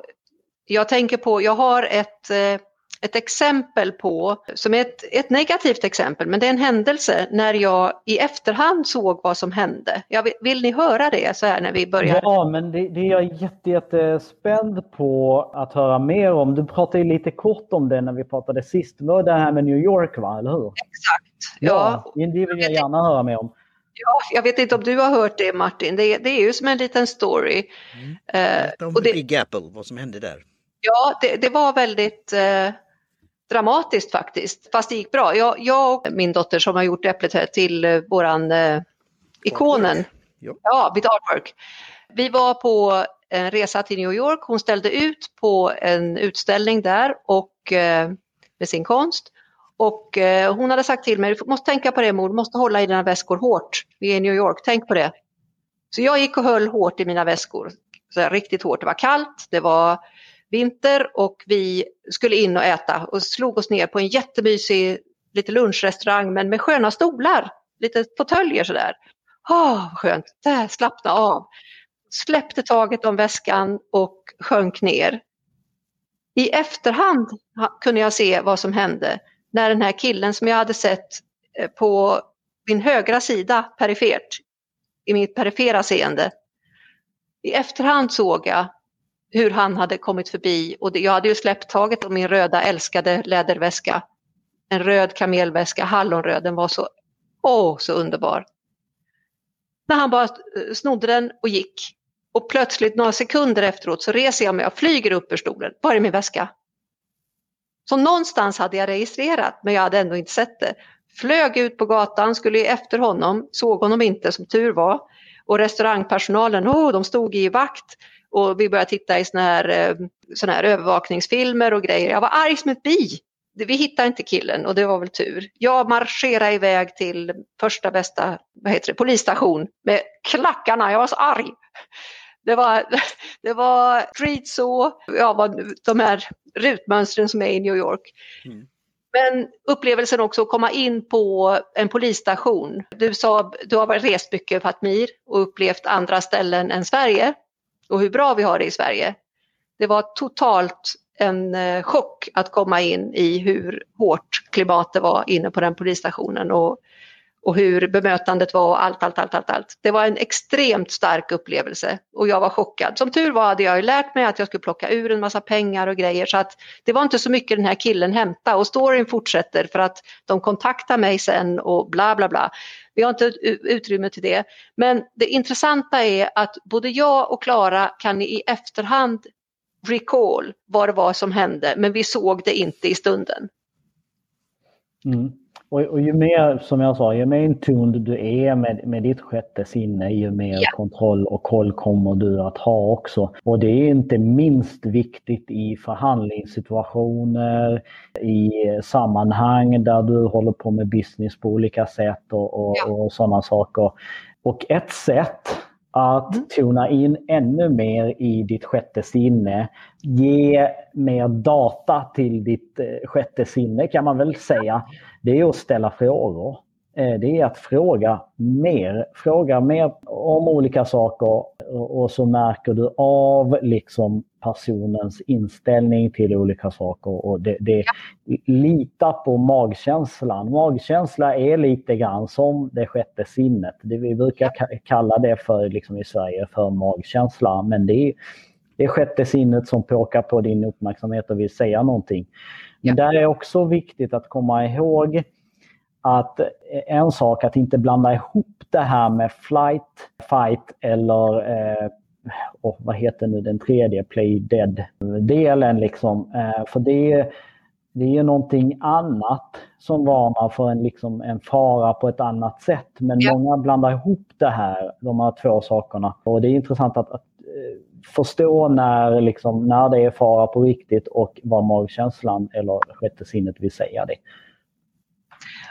jag tänker på, jag har ett, eh, ett exempel på, som är ett, ett negativt exempel, men det är en händelse när jag i efterhand såg vad som hände. Jag vill, vill ni höra det så här när vi börjar? Ja, men det, det är jag jätte, jättespänd på att höra mer om. Du pratade lite kort om det när vi pratade sist. Det var det här med New York, va? eller hur? Exakt. Ja, ja. det vill jag gärna höra mer om. Ja, jag vet inte om du har hört det Martin, det, det är ju som en liten story. Mm. Uh, om och det, Big Apple, vad som hände där. Ja, det, det var väldigt uh, dramatiskt faktiskt, fast det gick bra. Jag, jag och min dotter som har gjort Äpplet till uh, våran uh, ikonen, ja. ja, mitt artwork. Vi var på en resa till New York, hon ställde ut på en utställning där och med sin konst. Och eh, hon hade sagt till mig, du måste tänka på det mor, du måste hålla i dina väskor hårt. Vi är i New York, tänk på det. Så jag gick och höll hårt i mina väskor. Så riktigt hårt, det var kallt, det var vinter och vi skulle in och äta och slog oss ner på en jättemysig lite lunchrestaurang men med sköna stolar, lite fåtöljer sådär. Åh, oh, skönt, där, slappna av. Släppte taget om väskan och sjönk ner. I efterhand kunde jag se vad som hände när den här killen som jag hade sett eh, på min högra sida perifert, i mitt perifera seende. I efterhand såg jag hur han hade kommit förbi och jag hade ju släppt taget om min röda älskade läderväska. En röd kamelväska, hallonröd, den var så, åh så underbar. När han bara eh, snodde den och gick och plötsligt några sekunder efteråt så reser jag mig och flyger upp ur stolen. Var är min väska? Så någonstans hade jag registrerat men jag hade ändå inte sett det. Flög ut på gatan, skulle efter honom, såg honom inte som tur var. Och restaurangpersonalen, oh, de stod i vakt och vi började titta i såna här, eh, såna här övervakningsfilmer och grejer. Jag var arg som ett bi. Vi hittade inte killen och det var väl tur. Jag marscherade iväg till första bästa vad heter det, polisstation med klackarna, jag var så arg. Det var, det var street så, ja, de här rutmönstren som är i New York. Mm. Men upplevelsen också att komma in på en polisstation. Du sa du har rest mycket Fatmir och upplevt andra ställen än Sverige och hur bra vi har det i Sverige. Det var totalt en eh, chock att komma in i hur hårt klimatet var inne på den polisstationen och och hur bemötandet var och allt, allt, allt, allt, allt. Det var en extremt stark upplevelse och jag var chockad. Som tur var hade jag ju lärt mig att jag skulle plocka ur en massa pengar och grejer så att det var inte så mycket den här killen hämta och storyn fortsätter för att de kontaktar mig sen och bla bla bla. Vi har inte utrymme till det. Men det intressanta är att både jag och Klara kan i efterhand recall vad det var som hände men vi såg det inte i stunden. Mm. Och, och ju mer, som jag sa, ju mer intuned du är med, med ditt sjätte sinne, ju mer ja. kontroll och koll kommer du att ha också. Och det är inte minst viktigt i förhandlingssituationer, i sammanhang där du håller på med business på olika sätt och, och, ja. och sådana saker. Och ett sätt att mm. tona in ännu mer i ditt sjätte sinne. Ge mer data till ditt eh, sjätte sinne kan man väl säga. Det är att ställa frågor. Eh, det är att fråga mer. Fråga mer om olika saker och så märker du av liksom personens inställning till olika saker. Och det, det, lita på magkänslan. Magkänsla är lite grann som det sjätte sinnet. Det vi brukar kalla det för liksom i Sverige för magkänsla. Men det är, det är sjätte sinnet som påkar på din uppmärksamhet och vill säga någonting. Men där är också viktigt att komma ihåg att en sak att inte blanda ihop det här med flight, fight eller eh, och vad heter nu den tredje, play dead-delen. Liksom. Eh, för det, det är ju någonting annat som varnar för en, liksom, en fara på ett annat sätt. Men ja. många blandar ihop det här, de här två sakerna. Och det är intressant att, att eh, förstå när, liksom, när det är fara på riktigt och vad magkänslan eller sjätte sinnet vill säga det.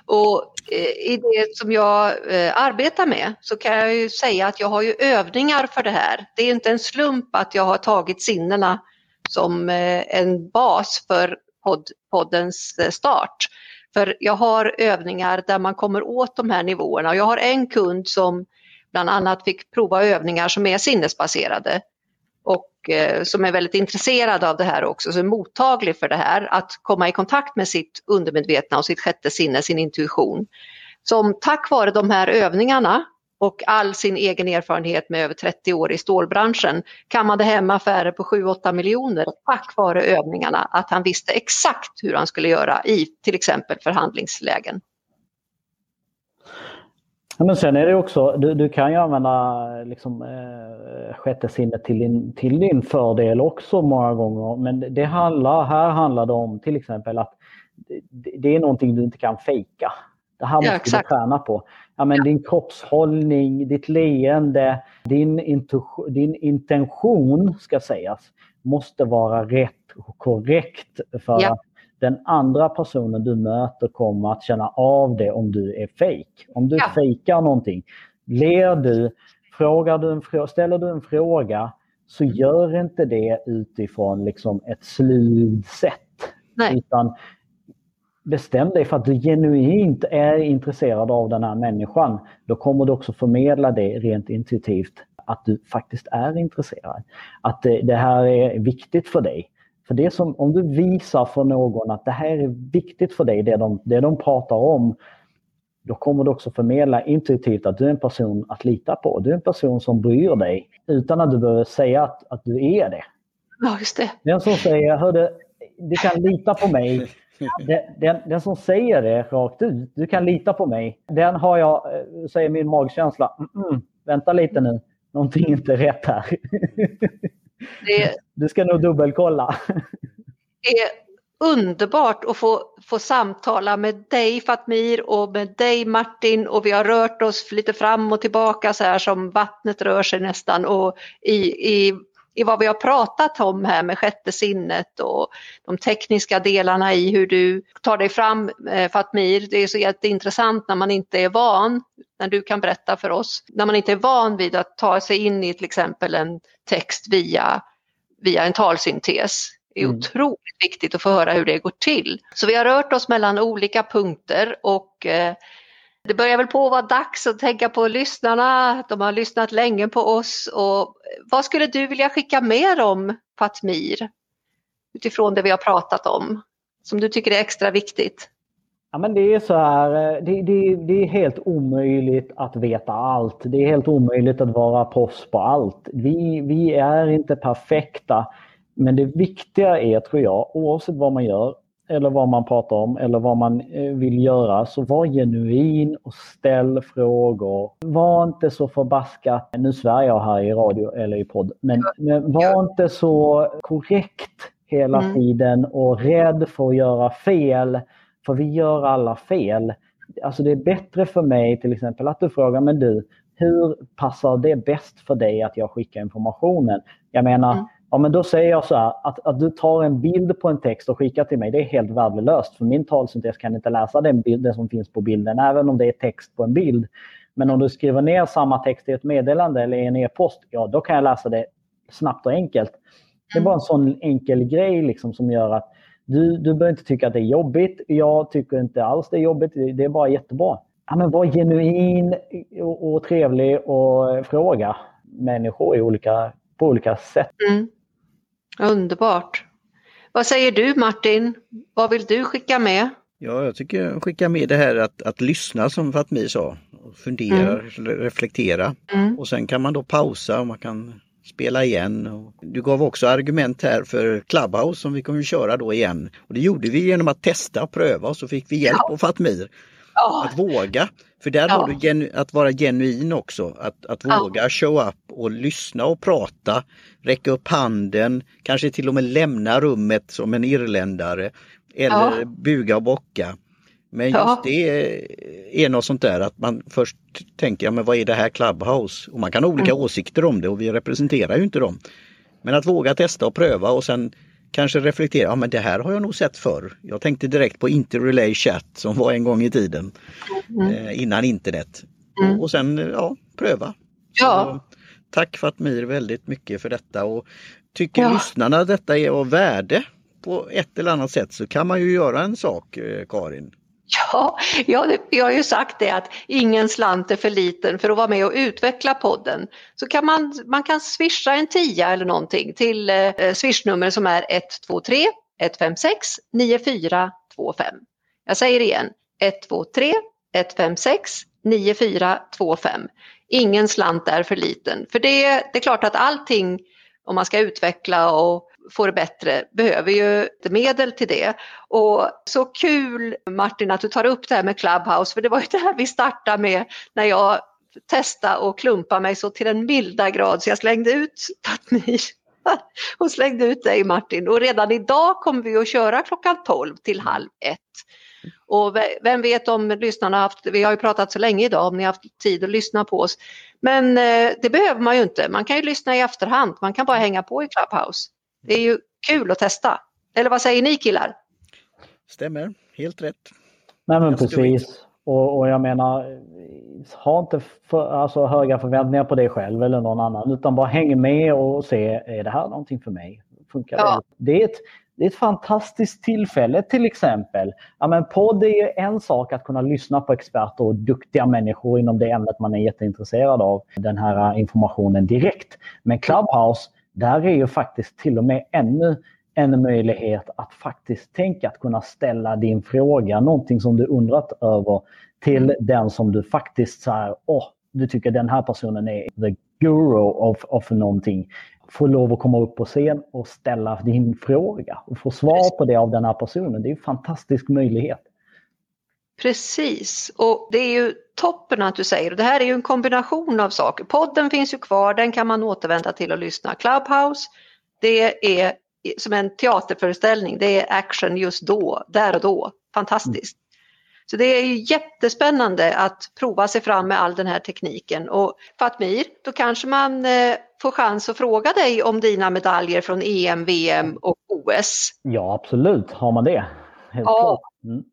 Och eh, i det som jag eh, arbetar med så kan jag ju säga att jag har ju övningar för det här. Det är inte en slump att jag har tagit sinnena som eh, en bas för podd, poddens start. För jag har övningar där man kommer åt de här nivåerna. Jag har en kund som bland annat fick prova övningar som är sinnesbaserade. Och eh, som är väldigt intresserad av det här också, som är mottaglig för det här, att komma i kontakt med sitt undermedvetna och sitt sjätte sinne, sin intuition. Som tack vare de här övningarna och all sin egen erfarenhet med över 30 år i stålbranschen kammade hem affärer på 7-8 miljoner tack vare övningarna, att han visste exakt hur han skulle göra i till exempel förhandlingslägen men sen är det också, du, du kan ju använda liksom, eh, sjätte sinnet till din, till din fördel också många gånger. Men det handlar, här handlar det om till exempel att det, det är någonting du inte kan fejka. Det här måste ja, du träna på. Ja, men ja. Din kroppshållning, ditt leende, din, din intention ska sägas måste vara rätt och korrekt för ja. att den andra personen du möter kommer att känna av det om du är fejk. Om du ja. fejkar någonting. Ler du, frågar du en, ställer du en fråga så mm. gör inte det utifrån liksom ett sluvt sätt. Nej. Utan bestäm dig för att du genuint är intresserad av den här människan. Då kommer du också förmedla det rent intuitivt att du faktiskt är intresserad. Att det, det här är viktigt för dig. För det som, om du visar för någon att det här är viktigt för dig, det de, det de pratar om, då kommer du också förmedla intuitivt att du är en person att lita på. Du är en person som bryr dig utan att du behöver säga att, att du är det. Ja, just det. Den som säger, hörde, du kan lita på mig, den, den, den, som säger det rakt ut, du kan lita på mig, den har jag, eh, säger min magkänsla, mm, mm, vänta lite nu, någonting är inte rätt här. Det, du ska nog dubbelkolla. Det är underbart att få, få samtala med dig Fatmir och med dig Martin och vi har rört oss lite fram och tillbaka så här som vattnet rör sig nästan och i, i i vad vi har pratat om här med sjätte sinnet och de tekniska delarna i hur du tar dig fram eh, Fatmir. Det är så jätteintressant när man inte är van, när du kan berätta för oss, när man inte är van vid att ta sig in i till exempel en text via, via en talsyntes. Det är mm. otroligt viktigt att få höra hur det går till. Så vi har rört oss mellan olika punkter och eh, det börjar väl på att vara dags att tänka på lyssnarna. De har lyssnat länge på oss. Och vad skulle du vilja skicka med dem, Fatmir? Utifrån det vi har pratat om, som du tycker är extra viktigt? Ja, men det är så här, eh, det, det, det, är helt omöjligt att veta allt. Det är helt omöjligt att vara proffs på allt. Vi, vi är inte perfekta. Men det viktiga är, tror jag, oavsett vad man gör, eller vad man pratar om eller vad man eh, vill göra. Så var genuin och ställ frågor. Var inte så förbaskat, nu svär jag här i radio eller i podd, men, men var inte så korrekt hela mm. tiden och rädd för att göra fel. För vi gör alla fel. Alltså det är bättre för mig till exempel att du frågar, men du, hur passar det bäst för dig att jag skickar informationen? Jag menar, mm. Ja, men då säger jag så här, att, att du tar en bild på en text och skickar till mig, det är helt värdelöst. För min talsyntes kan inte läsa den bild, som finns på bilden, även om det är text på en bild. Men om du skriver ner samma text i ett meddelande eller i en e-post, ja då kan jag läsa det snabbt och enkelt. Det är bara en sån enkel grej liksom som gör att du, du behöver inte tycka att det är jobbigt. Jag tycker inte alls det är jobbigt. Det är bara jättebra. Ja, men var genuin och, och trevlig och fråga människor i olika, på olika sätt. Mm. Underbart. Vad säger du Martin? Vad vill du skicka med? Ja, jag tycker skicka med det här att, att lyssna som Fatmi sa. Fundera, mm. reflektera. Mm. Och sen kan man då pausa och man kan spela igen. Du gav också argument här för Clubhouse som vi kommer att köra då igen. Och Det gjorde vi genom att testa och pröva och så fick vi hjälp ja. av Fatmir. Ja. Att våga. För där ja. har du genu, att vara genuin också. Att, att våga ja. show up och lyssna och prata. Räcka upp handen, kanske till och med lämna rummet som en irländare. Eller ja. buga och bocka. Men just det är något sånt där att man först tänker, ja, men vad är det här Clubhouse? Och man kan ha olika mm. åsikter om det och vi representerar ju inte dem. Men att våga testa och pröva och sen kanske reflektera, ja men det här har jag nog sett förr. Jag tänkte direkt på Interrelay Chat som var en gång i tiden mm. eh, innan internet. Mm. Och, sen ja, pröva. Ja. Så, tack Fatmir väldigt mycket för detta och tycker ja. lyssnarna detta är av värde på ett eller annat sätt så kan man ju göra en sak, eh, Karin. Ja, jag, jag har ju sagt det att ingen slant är för liten för att vara med och utveckla podden. Så kan man, man kan swisha en tia eller någonting till eh, swishnummer som är 123 156 9425. Jag säger igen 123 156 9425. Ingen slant är för liten. För det, det är klart att allting om man ska utveckla och få det bättre behöver ju medel till det. Och så kul Martin att du tar upp det här med Clubhouse för det var ju det här vi startade med när jag testade och klumpa mig så till den milda grad så jag slängde ut Patmir och slängde ut dig Martin. Och redan idag kommer vi att köra klockan 12 till halv ett. Och vem vet om lyssnarna haft, vi har ju pratat så länge idag, om ni haft tid att lyssna på oss. Men eh, det behöver man ju inte, man kan ju lyssna i efterhand, man kan bara hänga på i Clubhouse. Det är ju kul att testa. Eller vad säger ni killar? Stämmer, helt rätt. Nej men precis. Och, och, jag menar, ha inte för, alltså, höga förväntningar på dig själv eller någon annan utan bara häng med och se, är det här någonting för mig? Funkar ja. det? Det är, ett, det är ett fantastiskt tillfälle till exempel. Ja, men podd är ju en sak att kunna lyssna på experter och duktiga människor inom det ämnet man är jätteintresserad av. Den här informationen direkt. Men Clubhouse, där är ju faktiskt till och med ännu en möjlighet att faktiskt tänka att kunna ställa din fråga, någonting som du undrat över till mm. den som du faktiskt säger, åh, du tycker den här personen är the guru of, of någonting. Få lov att komma upp på scen och ställa din fråga och få svar på det av den här personen. Det är en fantastisk möjlighet. Precis, och det är ju toppen att du säger, och det här är ju en kombination av saker. Podden finns ju kvar, den kan man återvända till och lyssna. Clubhouse, det är som en teaterföreställning, det är action just då, där och då. Fantastiskt. Mm. Så det är ju jättespännande att prova sig fram med all den här tekniken. Och Fatmir, då kanske man eh, får chans att fråga dig om dina medaljer från EM, VM och OS. Ja, absolut har man det. Helt ja. klart. Mm.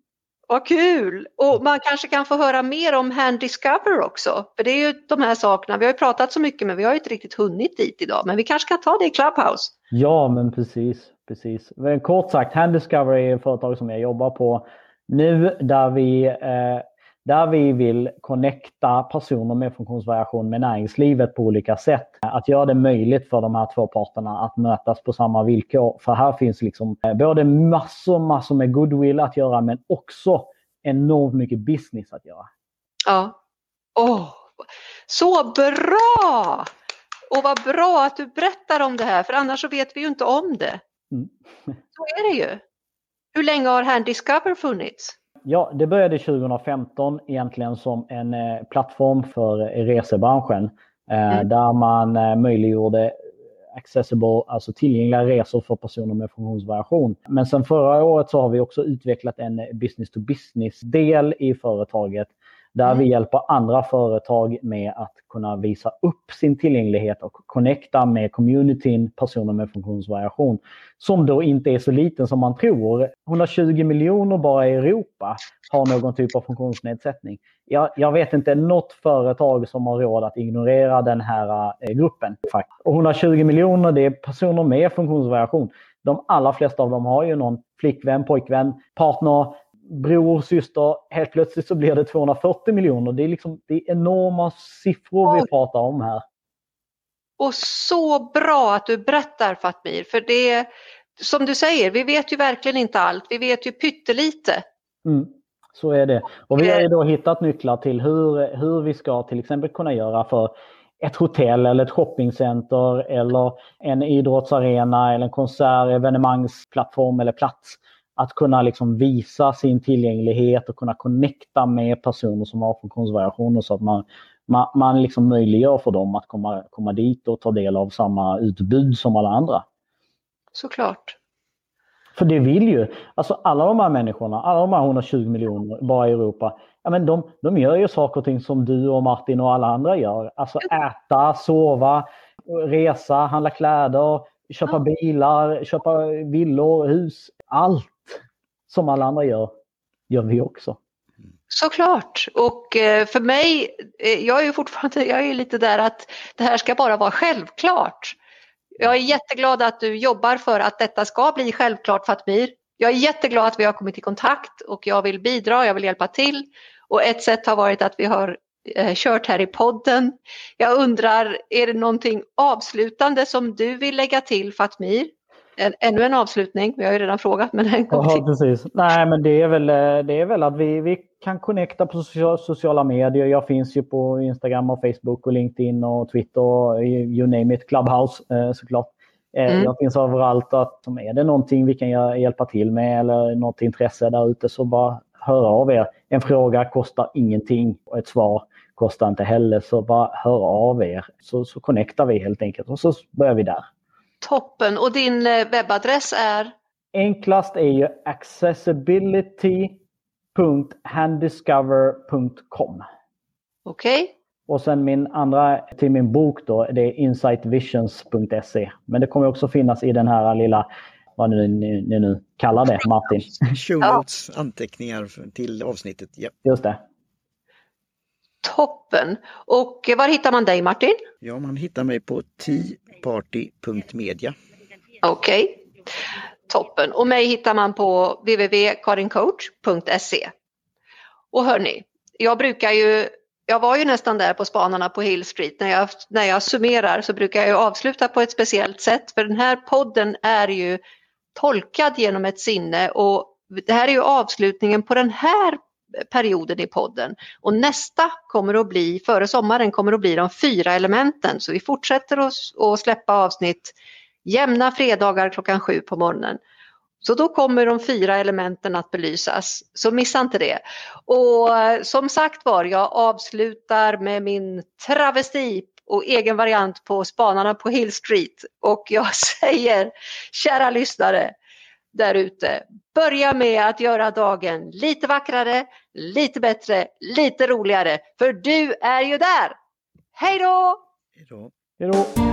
Vad kul! Och man kanske kan få höra mer om Hand Discover också. För det är ju de här sakerna, vi har ju pratat så mycket men vi har ju inte riktigt hunnit dit idag. Men vi kanske kan ta det i Clubhouse. Ja, men precis. precis. Kort sagt, Hand Discover är ett företag som jag jobbar på nu där vi eh, där vi vill connecta personer med funktionsvariation med näringslivet på olika sätt. Att göra det möjligt för de här två parterna att mötas på samma villkor. För här finns liksom eh, både massor, massor med goodwill att göra men också enormt mycket business att göra. Ja. Oh, så bra! Och vad bra att du berättar om det här för annars så vet vi ju inte om det. Mm. Så är det ju. Hur länge har Hand Discover funnits? Ja, det började 2015 egentligen som en eh, plattform för resebranschen eh, mm. där man eh, möjliggjorde accessible, alltså tillgängliga resor för personer med funktionsvariation. Men sen förra året så har vi också utvecklat en business to business del i företaget där mm. vi hjälper andra företag med att kunna visa upp sin tillgänglighet och connecta med communityn, personer med funktionsvariation. Som då inte är så liten som man tror. 120 miljoner bara i Europa har någon typ av funktionsnedsättning. Jag, jag vet inte något företag som har råd att ignorera den här eh, gruppen. Och 120 miljoner det är personer med funktionsvariation. De allra flesta av dem har ju någon flickvän, pojkvän, partner, bror, syster, helt plötsligt så blir det 240 miljoner. Det är, liksom, det är enorma siffror vi pratar om här. Och så bra att du berättar Fatmir, för det som du säger, vi vet ju verkligen inte allt. Vi vet ju pyttelite. Mm, så är det. Och vi har ju då hittat nycklar till hur, hur vi ska till exempel kunna göra för ett hotell eller ett shoppingcenter eller en idrottsarena eller en konsert, evenemangsplattform eller plats att kunna liksom visa sin tillgänglighet och kunna connecta med personer som har funktionsvariationer så att man, man, man liksom möjliggör för dem att komma, komma dit och ta del av samma utbud som alla andra. Såklart. För det vill ju, alltså alla de här människorna, alla de här 120 miljoner bara i Europa, ja men de, de gör ju saker och ting som du och Martin och alla andra gör. Alltså äta, sova, resa, handla kläder, köpa bilar, köpa villor, hus, allt som alla andra gör, gör vi också. Såklart och eh, för mig, eh, jag är ju fortfarande, jag är lite där att det här ska bara vara självklart. Jag är jätteglad att du jobbar för att detta ska bli självklart Fatmir. jag är jätteglad att vi har kommit i kontakt och jag vill bidra, jag vill hjälpa till. Och ett sätt har varit att vi har eh, kört här i podden. Jag undrar, är det någonting avslutande som du vill lägga till Fatmir? En, ännu en avslutning, vi har ju redan frågat men en gång. Ja, precis. Nej, men det är väl, eh, det är väl att vi, vi kan connecta på sociala medier. Jag finns ju på Instagram och Facebook och LinkedIn och Twitter och you name it, Clubhouse eh, såklart. Eh, mm. Jag finns överallt. Att, är det någonting vi kan hjälpa till med eller något intresse där ute så bara hör av er. En fråga kostar ingenting och ett svar kostar inte heller. Så bara hör av er så, så connectar vi helt enkelt och så börjar vi där. Toppen! Och din eh, webbadress är? Enklast är ju accessibility.handdiscover.com. Okej. Okay. Och sen min andra till min bok då, det är insightvisions.se. Men det kommer också finnas i den här lilla, vad ni nu, ni nu kallar det, Martin. Show notes, anteckningar till avsnittet. Ja. Just det. Toppen! Och var hittar man dig Martin? Ja, man hittar mig på teaparty.media. Okej. Okay. Toppen! Och mig hittar man på www.karincoach.se. Och hörni, jag brukar ju jag var ju nästan där på spanarna på Hill Street. När jag, när jag summerar så brukar jag avsluta på ett speciellt sätt. För den här podden är ju tolkad genom ett sinne och det här är ju avslutningen på den här perioden i podden. Och nästa kommer att bli, före sommaren, kommer att bli de fyra elementen. Så vi fortsätter att släppa avsnitt jämna fredagar klockan sju på morgonen. Så då kommer de fyra elementen att belysas, så missa inte det. Och eh, som sagt var, jag avslutar med min travesti och egen variant på Spanarna på Hill Street. Och jag säger, kära lyssnare där ute, börja med att göra dagen lite vackrare, lite bättre, lite roligare. För du är ju där! Hej då! Hej då!